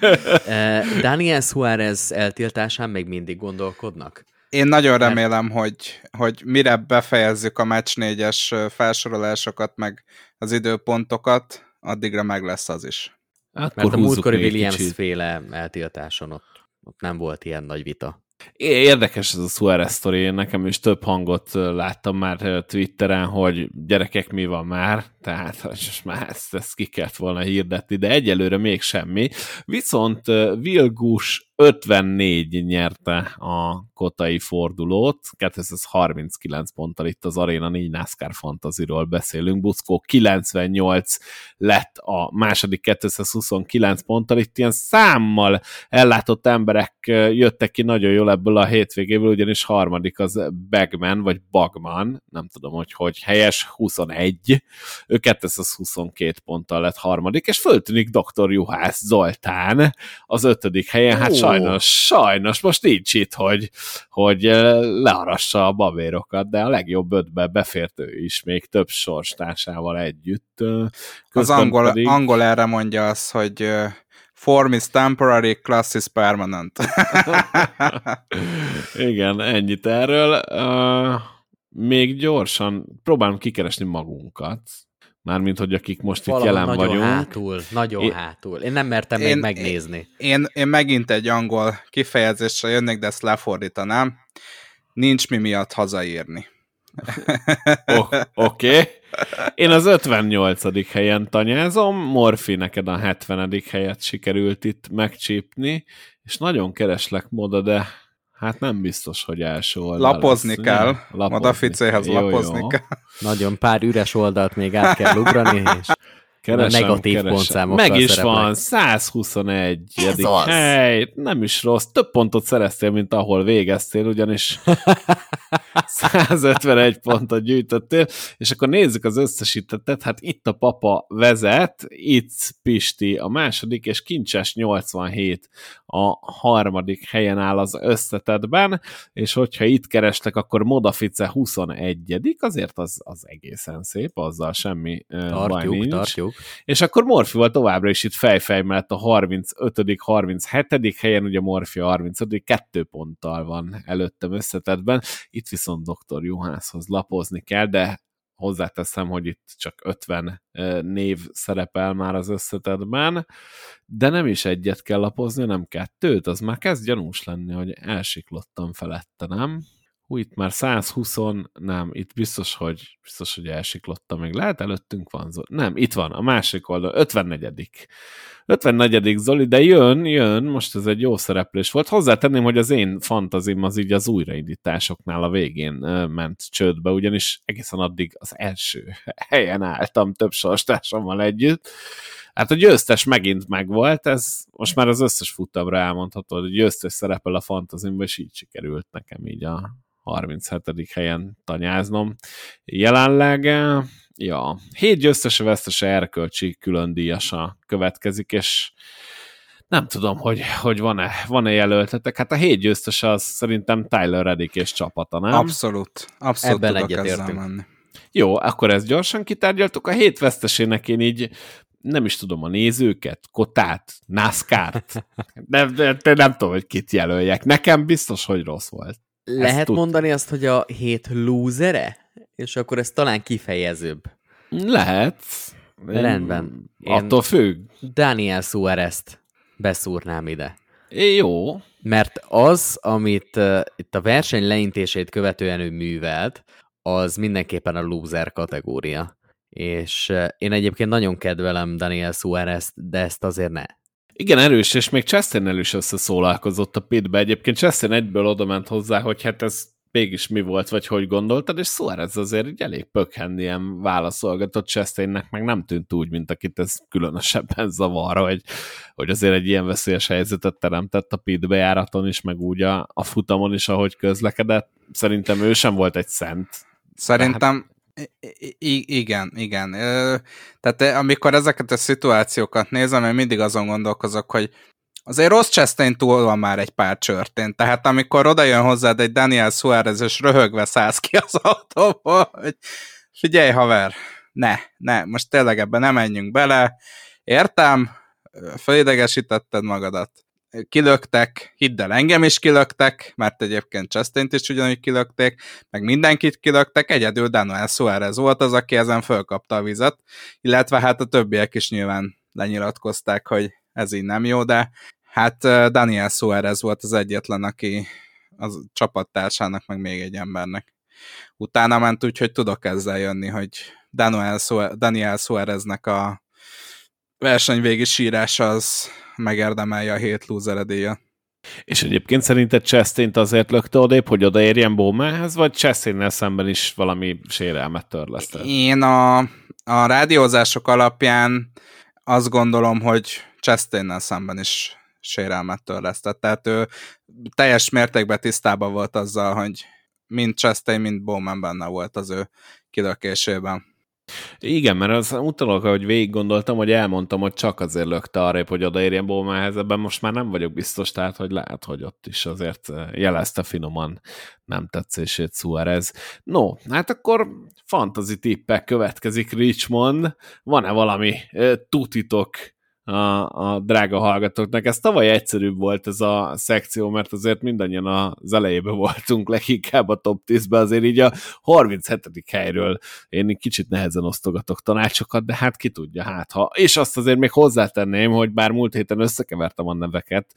Eh, Daniel Suárez eltiltásán még mindig gondolkodnak? Én nagyon remélem, hogy, hogy mire befejezzük a meccs négyes felsorolásokat, meg az időpontokat, addigra meg lesz az is. Hát Mert a múltkori Williams kicsit. féle eltiltáson ott, ott nem volt ilyen nagy vita. Érdekes ez a Suarez sztori, nekem is több hangot láttam már Twitteren, hogy gyerekek mi van már, tehát most már ezt, ezt ki kellett volna hirdetni, de egyelőre még semmi. Viszont Vilgus 54 nyerte a kotai fordulót, 239 ponttal itt az Arena 4 NASCAR Fantasy-ról beszélünk, Buszkó 98 lett a második 229 ponttal, itt ilyen számmal ellátott emberek jöttek ki nagyon jól ebből a hétvégéből, ugyanis harmadik az Bagman, vagy Bagman, nem tudom, hogy hogy helyes, 21, ő 222 ponttal lett harmadik, és föltűnik dr. Juhász Zoltán az ötödik helyen, hát sajnos, sajnos most nincs itt, hogy, hogy eh, learassa a babérokat, de a legjobb ötbe befért ő is, még több sorstársával együtt. Közben az angol, pedig... angol erre mondja azt, hogy eh, form is temporary, class is permanent. Igen, ennyit erről. Uh, még gyorsan próbálom kikeresni magunkat. Mármint, hogy akik most Valahol itt jelen nagyon vagyunk. hátul, nagyon én, hátul. Én nem mertem én, még megnézni. Én, én megint egy angol kifejezésre jönnék, de ezt lefordítanám. Nincs mi miatt hazaírni. Oké. Okay. Én az 58. helyen tanyázom, Morfi neked a 70. helyet sikerült itt megcsípni, és nagyon kereslek moda, de Hát nem biztos, hogy első oldal Lapozni lesz. kell. Lapozni. Madaficéhez lapozni jó. kell. Nagyon pár üres oldalt még át kell ugrani, és Keresem, a negatív keresem. pontszámokkal Meg is szereplek. van, 121. Ez az. hely, nem is rossz. Több pontot szereztél, mint ahol végeztél, ugyanis 151 pontot gyűjtöttél, és akkor nézzük az összesítettet, hát itt a papa vezet, itt Pisti a második, és Kincses 87 a harmadik helyen áll az összetetben, és hogyha itt kerestek, akkor Modafice 21 azért az, az egészen szép, azzal semmi tartjuk, baj nincs. Tartjuk. És akkor Morfival továbbra is itt fejfej mellett a 35 37 helyen, ugye Morfi a 35 kettő ponttal van előttem összetetben, itt viszont dr. Juhászhoz lapozni kell, de hozzáteszem, hogy itt csak 50 név szerepel már az összetetben, de nem is egyet kell lapozni, nem kettőt, az már kezd gyanús lenni, hogy elsiklottam felette, nem? Hú, itt már 120, nem, itt biztos, hogy biztos, hogy elsiklottam, még lehet előttünk van Zoli. Nem, itt van, a másik oldal, 54. 54. Zoli, de jön, jön, most ez egy jó szereplés volt. Hozzátenném, hogy az én fantazim az így az újraindításoknál a végén ment csődbe, ugyanis egészen addig az első helyen álltam több sorstársammal együtt. Hát a győztes megint megvolt, ez most már az összes futamra elmondható, hogy győztes szerepel a fantazimban, és így sikerült nekem így a, 37. helyen tanyáznom. Jelenleg, ja, hét győztese vesztese erkölcsi külön díjasa következik, és nem tudom, hogy, hogy van-e, van-e jelöltetek. Hát a hét győztes az szerintem Tyler Reddick és csapata, nem? Abszolút. Abszolút Ebben tudok ezzel menni. Jó, akkor ezt gyorsan kitárgyaltuk. A hét vesztesének én így nem is tudom a nézőket, Kotát, NASCAR-t. Nem, nem, nem tudom, hogy kit jelöljek. Nekem biztos, hogy rossz volt. Lehet tudtam. mondani azt, hogy a hét lúzere? És akkor ez talán kifejezőbb. Lehet. Rendben. Én- Attól függ. Daniel Suarez-t beszúrnám ide. É, jó. Mert az, amit uh, itt a verseny leintését követően ő művelt, az mindenképpen a loser kategória. És én egyébként nagyon kedvelem Daniel suarez de ezt azért ne. Igen, erős, és még chastain is összeszólalkozott a pitbe. Egyébként Chastain egyből oda ment hozzá, hogy hát ez mégis mi volt, vagy hogy gondoltad, és Suarez azért így elég pökhendien válaszolgatott Chastainnek, meg nem tűnt úgy, mint akit ez különösebben zavar, hogy, hogy azért egy ilyen veszélyes helyzetet teremtett a pit bejáraton is, meg úgy a, a futamon is, ahogy közlekedett. Szerintem ő sem volt egy szent. Szerintem i- igen, igen. Tehát eh, amikor ezeket a szituációkat nézem, én mindig azon gondolkozok, hogy azért rossz Chastain túl van már egy pár csörtén. Tehát amikor oda jön hozzád egy Daniel Suarez, és röhögve szállsz ki az autóból, hogy figyelj haver, ne, ne, most tényleg ebbe nem menjünk bele. Értem, felidegesítetted magadat. Kilöktek, hidd el, engem is kilöktek, mert egyébként Chastaint is ugyanúgy kilökték, meg mindenkit kilöktek, egyedül Daniel Suarez volt az, aki ezen fölkapta a vizet, illetve hát a többiek is nyilván lenyilatkozták, hogy ez így nem jó, de hát Daniel Suarez volt az egyetlen, aki az csapattársának, meg még egy embernek. Utána ment úgy, hogy tudok ezzel jönni, hogy Daniel, Su- Daniel Suareznek a versenyvégi sírása az megérdemelje a hét loser. És egyébként szerinted Chastain azért lökte odébb, hogy odaérjen Bowmanhez, vagy chastain szemben is valami sérelmet törlesztett? Én a, a rádiózások alapján azt gondolom, hogy Chastainnel szemben is sérelmet törlesztett. Tehát ő teljes mértékben tisztában volt azzal, hogy mind Chastain, mind Bowman benne volt az ő kilökésében. Igen, mert az utalok, hogy végig gondoltam, hogy elmondtam, hogy csak azért lökte arrébb, hogy odaérjen Bowmanhez, ebben most már nem vagyok biztos, tehát hogy lehet, hogy ott is azért jelezte finoman nem tetszését Suarez. No, hát akkor fantasy tippek következik Richmond. Van-e valami uh, tutitok a, a drága hallgatóknak. Ez tavaly egyszerűbb volt ez a szekció, mert azért mindannyian az elejében voltunk leginkább a top 10-ben, azért így a 37. helyről én kicsit nehezen osztogatok tanácsokat, de hát ki tudja, hát ha. És azt azért még hozzátenném, hogy bár múlt héten összekevertem a neveket,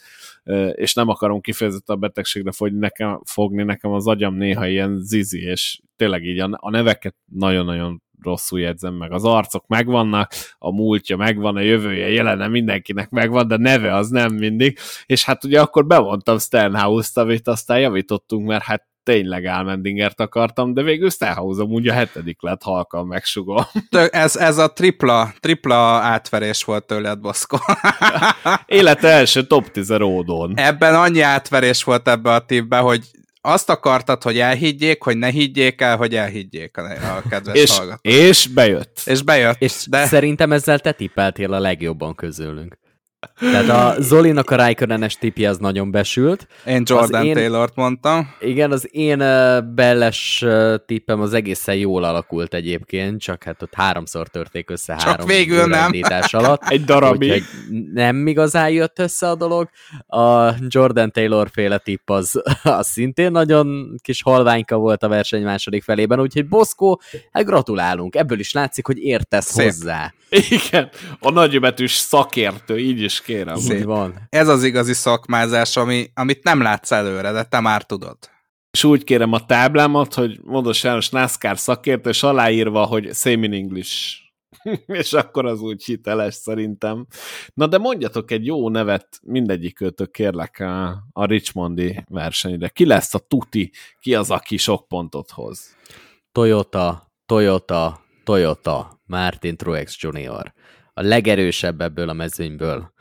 és nem akarom kifejezetten a betegségre fogni nekem, fogni, nekem az agyam néha ilyen zizi, és tényleg így a neveket nagyon-nagyon rosszul jegyzem meg. Az arcok megvannak, a múltja megvan, a jövője, jelene mindenkinek megvan, de neve az nem mindig. És hát ugye akkor bevontam Stenhouse-t, amit aztán javítottunk, mert hát tényleg Álmendingert akartam, de végül Stenhouse amúgy a hetedik lett halkan megsugom. Ez, ez a tripla, tripla átverés volt tőled, Boszko. Élete első top 10 ródon. Ebben annyi átverés volt ebbe a tippbe, hogy azt akartad, hogy elhiggyék, hogy ne higgyék el, hogy elhiggyék a, a kedves és, hallgatók. És bejött. És bejött. És de... szerintem ezzel te tippeltél a legjobban közülünk. Tehát a Zolinak a Raikkonen-es tipje az nagyon besült. Én Jordan én... Taylort mondtam. Igen, az én belles tippem az egészen jól alakult egyébként, csak hát ott háromszor törték össze csak három végül nem. alatt. Egy darabig. Nem igazán jött össze a dolog. A Jordan Taylor féle tipp az, az szintén nagyon kis halványka volt a verseny második felében, úgyhogy Boszkó, hát gratulálunk. Ebből is látszik, hogy értesz Szép. hozzá. Igen, a nagybetűs szakértő, így is kérem. Így van. Ez az igazi szakmázás, ami, amit nem látsz előre, de te már tudod. És úgy kérem a táblámat, hogy Modos János NASCAR szakértő, és aláírva, hogy same in English. és akkor az úgy hiteles szerintem. Na de mondjatok egy jó nevet mindegyikőtök kérlek a, a Richmondi versenyre. Ki lesz a tuti? Ki az, aki sok pontot hoz? Toyota, Toyota, Toyota, Martin Truex Jr. A legerősebb ebből a mezőnyből.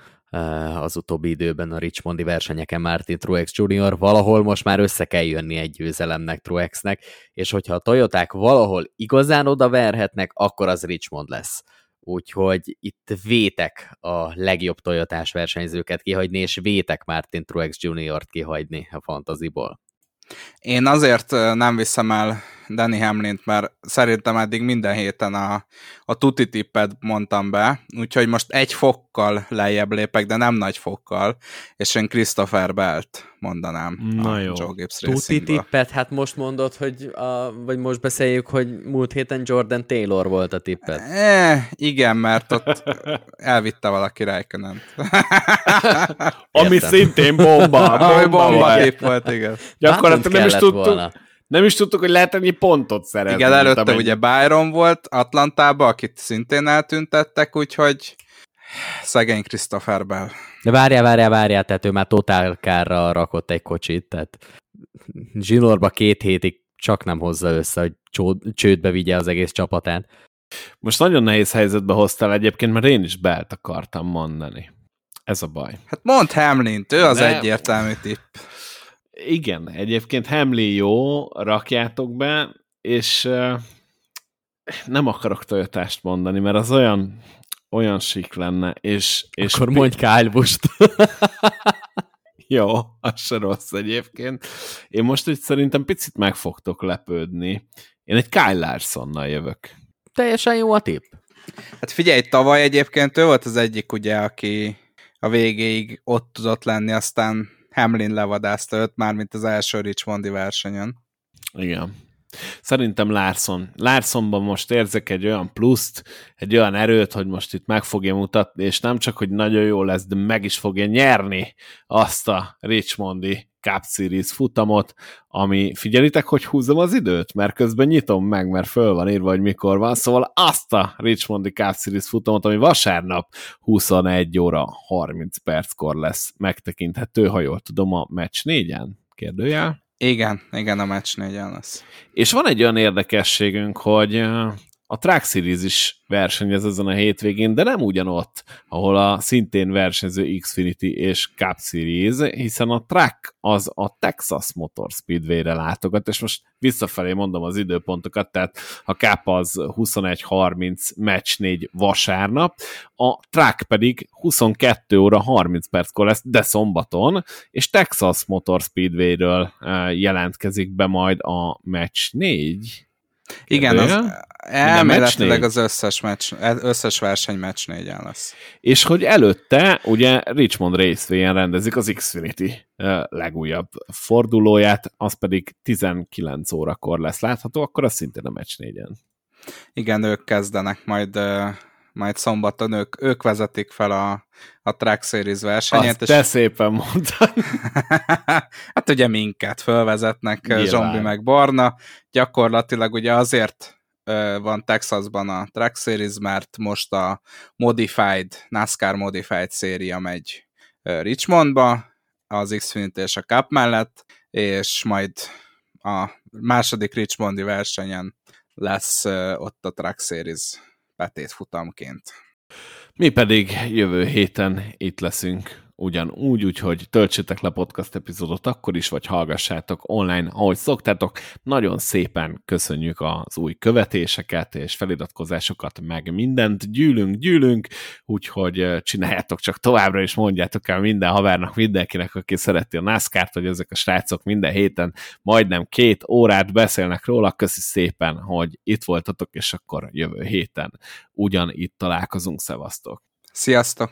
Az utóbbi időben a Richmondi versenyeken Martin Truex Jr. Valahol most már össze kell jönni egy győzelemnek Truexnek, és hogyha a Toyoták valahol igazán oda verhetnek, akkor az Richmond lesz. Úgyhogy itt vétek a legjobb Toyotás versenyzőket kihagyni, és vétek Martin Truex Jr.-t kihagyni a fantaziból. Én azért nem viszem el Danny Hamlint, mert szerintem eddig minden héten a, a tuti tippet mondtam be, úgyhogy most egy fokkal lejjebb lépek, de nem nagy fokkal, és én Christopher Belt mondanám Na a jó. Joe Gibbs Tuti tippet, hát most mondod, hogy a, vagy most beszéljük, hogy múlt héten Jordan Taylor volt a tippet. Eh, igen, mert ott elvitte valaki Räikkönen. Ami szintén bomba. Ami bomba volt. tipp volt, igen. Gyakorlatilag nem is tudtuk, volna. Nem is tudtuk, hogy lehet ennyi pontot szerezni. Igen, előtte amennyi- ugye Byron volt Atlantában, akit szintén eltüntettek, úgyhogy szegény Christopher Bell. De várjál, várjál, várjál, tehát ő már totálkárra rakott egy kocsit, tehát zsinórba két hétig csak nem hozza össze, hogy csődbe vigye az egész csapatát. Most nagyon nehéz helyzetbe hoztál egyébként, mert én is Belt akartam mondani. Ez a baj. Hát mondd Hamlin, ő az Nem. egyértelmű tipp. Igen, egyébként Hamlin jó, rakjátok be, és nem akarok Toyotást mondani, mert az olyan olyan sik lenne, és... és Akkor mondj Kyle Busch-t. Jó, az se rossz egyébként. Én most úgy szerintem picit meg fogtok lepődni. Én egy Kyle Larsonnal jövök. Teljesen jó a tipp. Hát figyelj, tavaly egyébként ő volt az egyik, ugye, aki a végéig ott tudott lenni, aztán Hamlin levadázta őt, mármint az első Richmondi versenyen. Igen. Szerintem Larson. Larsonban most érzek egy olyan pluszt, egy olyan erőt, hogy most itt meg fogja mutatni, és nem csak, hogy nagyon jó lesz, de meg is fogja nyerni azt a Richmondi Cup Series futamot, ami, figyelitek, hogy húzom az időt, mert közben nyitom meg, mert föl van írva, hogy mikor van, szóval azt a Richmondi Cup Series futamot, ami vasárnap 21 óra 30 perckor lesz megtekinthető, ha jól tudom, a meccs négyen? Kérdőjel? Igen, igen, a meccs négyen lesz. És van egy olyan érdekességünk, hogy a Track Series is versenyez ezen a hétvégén, de nem ugyanott, ahol a szintén versenyző Xfinity és Cup Series, hiszen a Track az a Texas Motor Speedway-re látogat, és most visszafelé mondom az időpontokat, tehát a Cup az 21.30 meccs 4 vasárnap, a Track pedig 22 óra 30 perckor lesz, de szombaton, és Texas Motor Speedway-ről ö, jelentkezik be majd a meccs 4. Igen, az? Elméletileg az összes, meccs, összes verseny meccs négyen lesz. És hogy előtte ugye Richmond Raceway-en rendezik az Xfinity legújabb fordulóját, az pedig 19 órakor lesz látható, akkor az szintén a meccs 4-en. Igen, ők kezdenek, majd, majd szombaton ők, ők vezetik fel a, a Track Series versenyét, Azt te szépen mondtad. hát ugye minket fölvezetnek Nyilván. Zsombi meg Barna. Gyakorlatilag ugye azért van Texasban a Track Series, mert most a Modified, NASCAR Modified széria megy Richmondba, az Xfinity és a Cup mellett, és majd a második Richmondi versenyen lesz ott a Track Series betét futamként. Mi pedig jövő héten itt leszünk ugyanúgy, úgyhogy töltsétek le podcast epizódot akkor is, vagy hallgassátok online, ahogy szoktátok. Nagyon szépen köszönjük az új követéseket és feliratkozásokat, meg mindent. Gyűlünk, gyűlünk, úgyhogy csináljátok csak továbbra, és mondjátok el minden havernak, mindenkinek, aki szereti a NASCAR-t, hogy ezek a srácok minden héten majdnem két órát beszélnek róla. Köszi szépen, hogy itt voltatok, és akkor jövő héten ugyanitt találkozunk. Szevasztok! Sziasztok!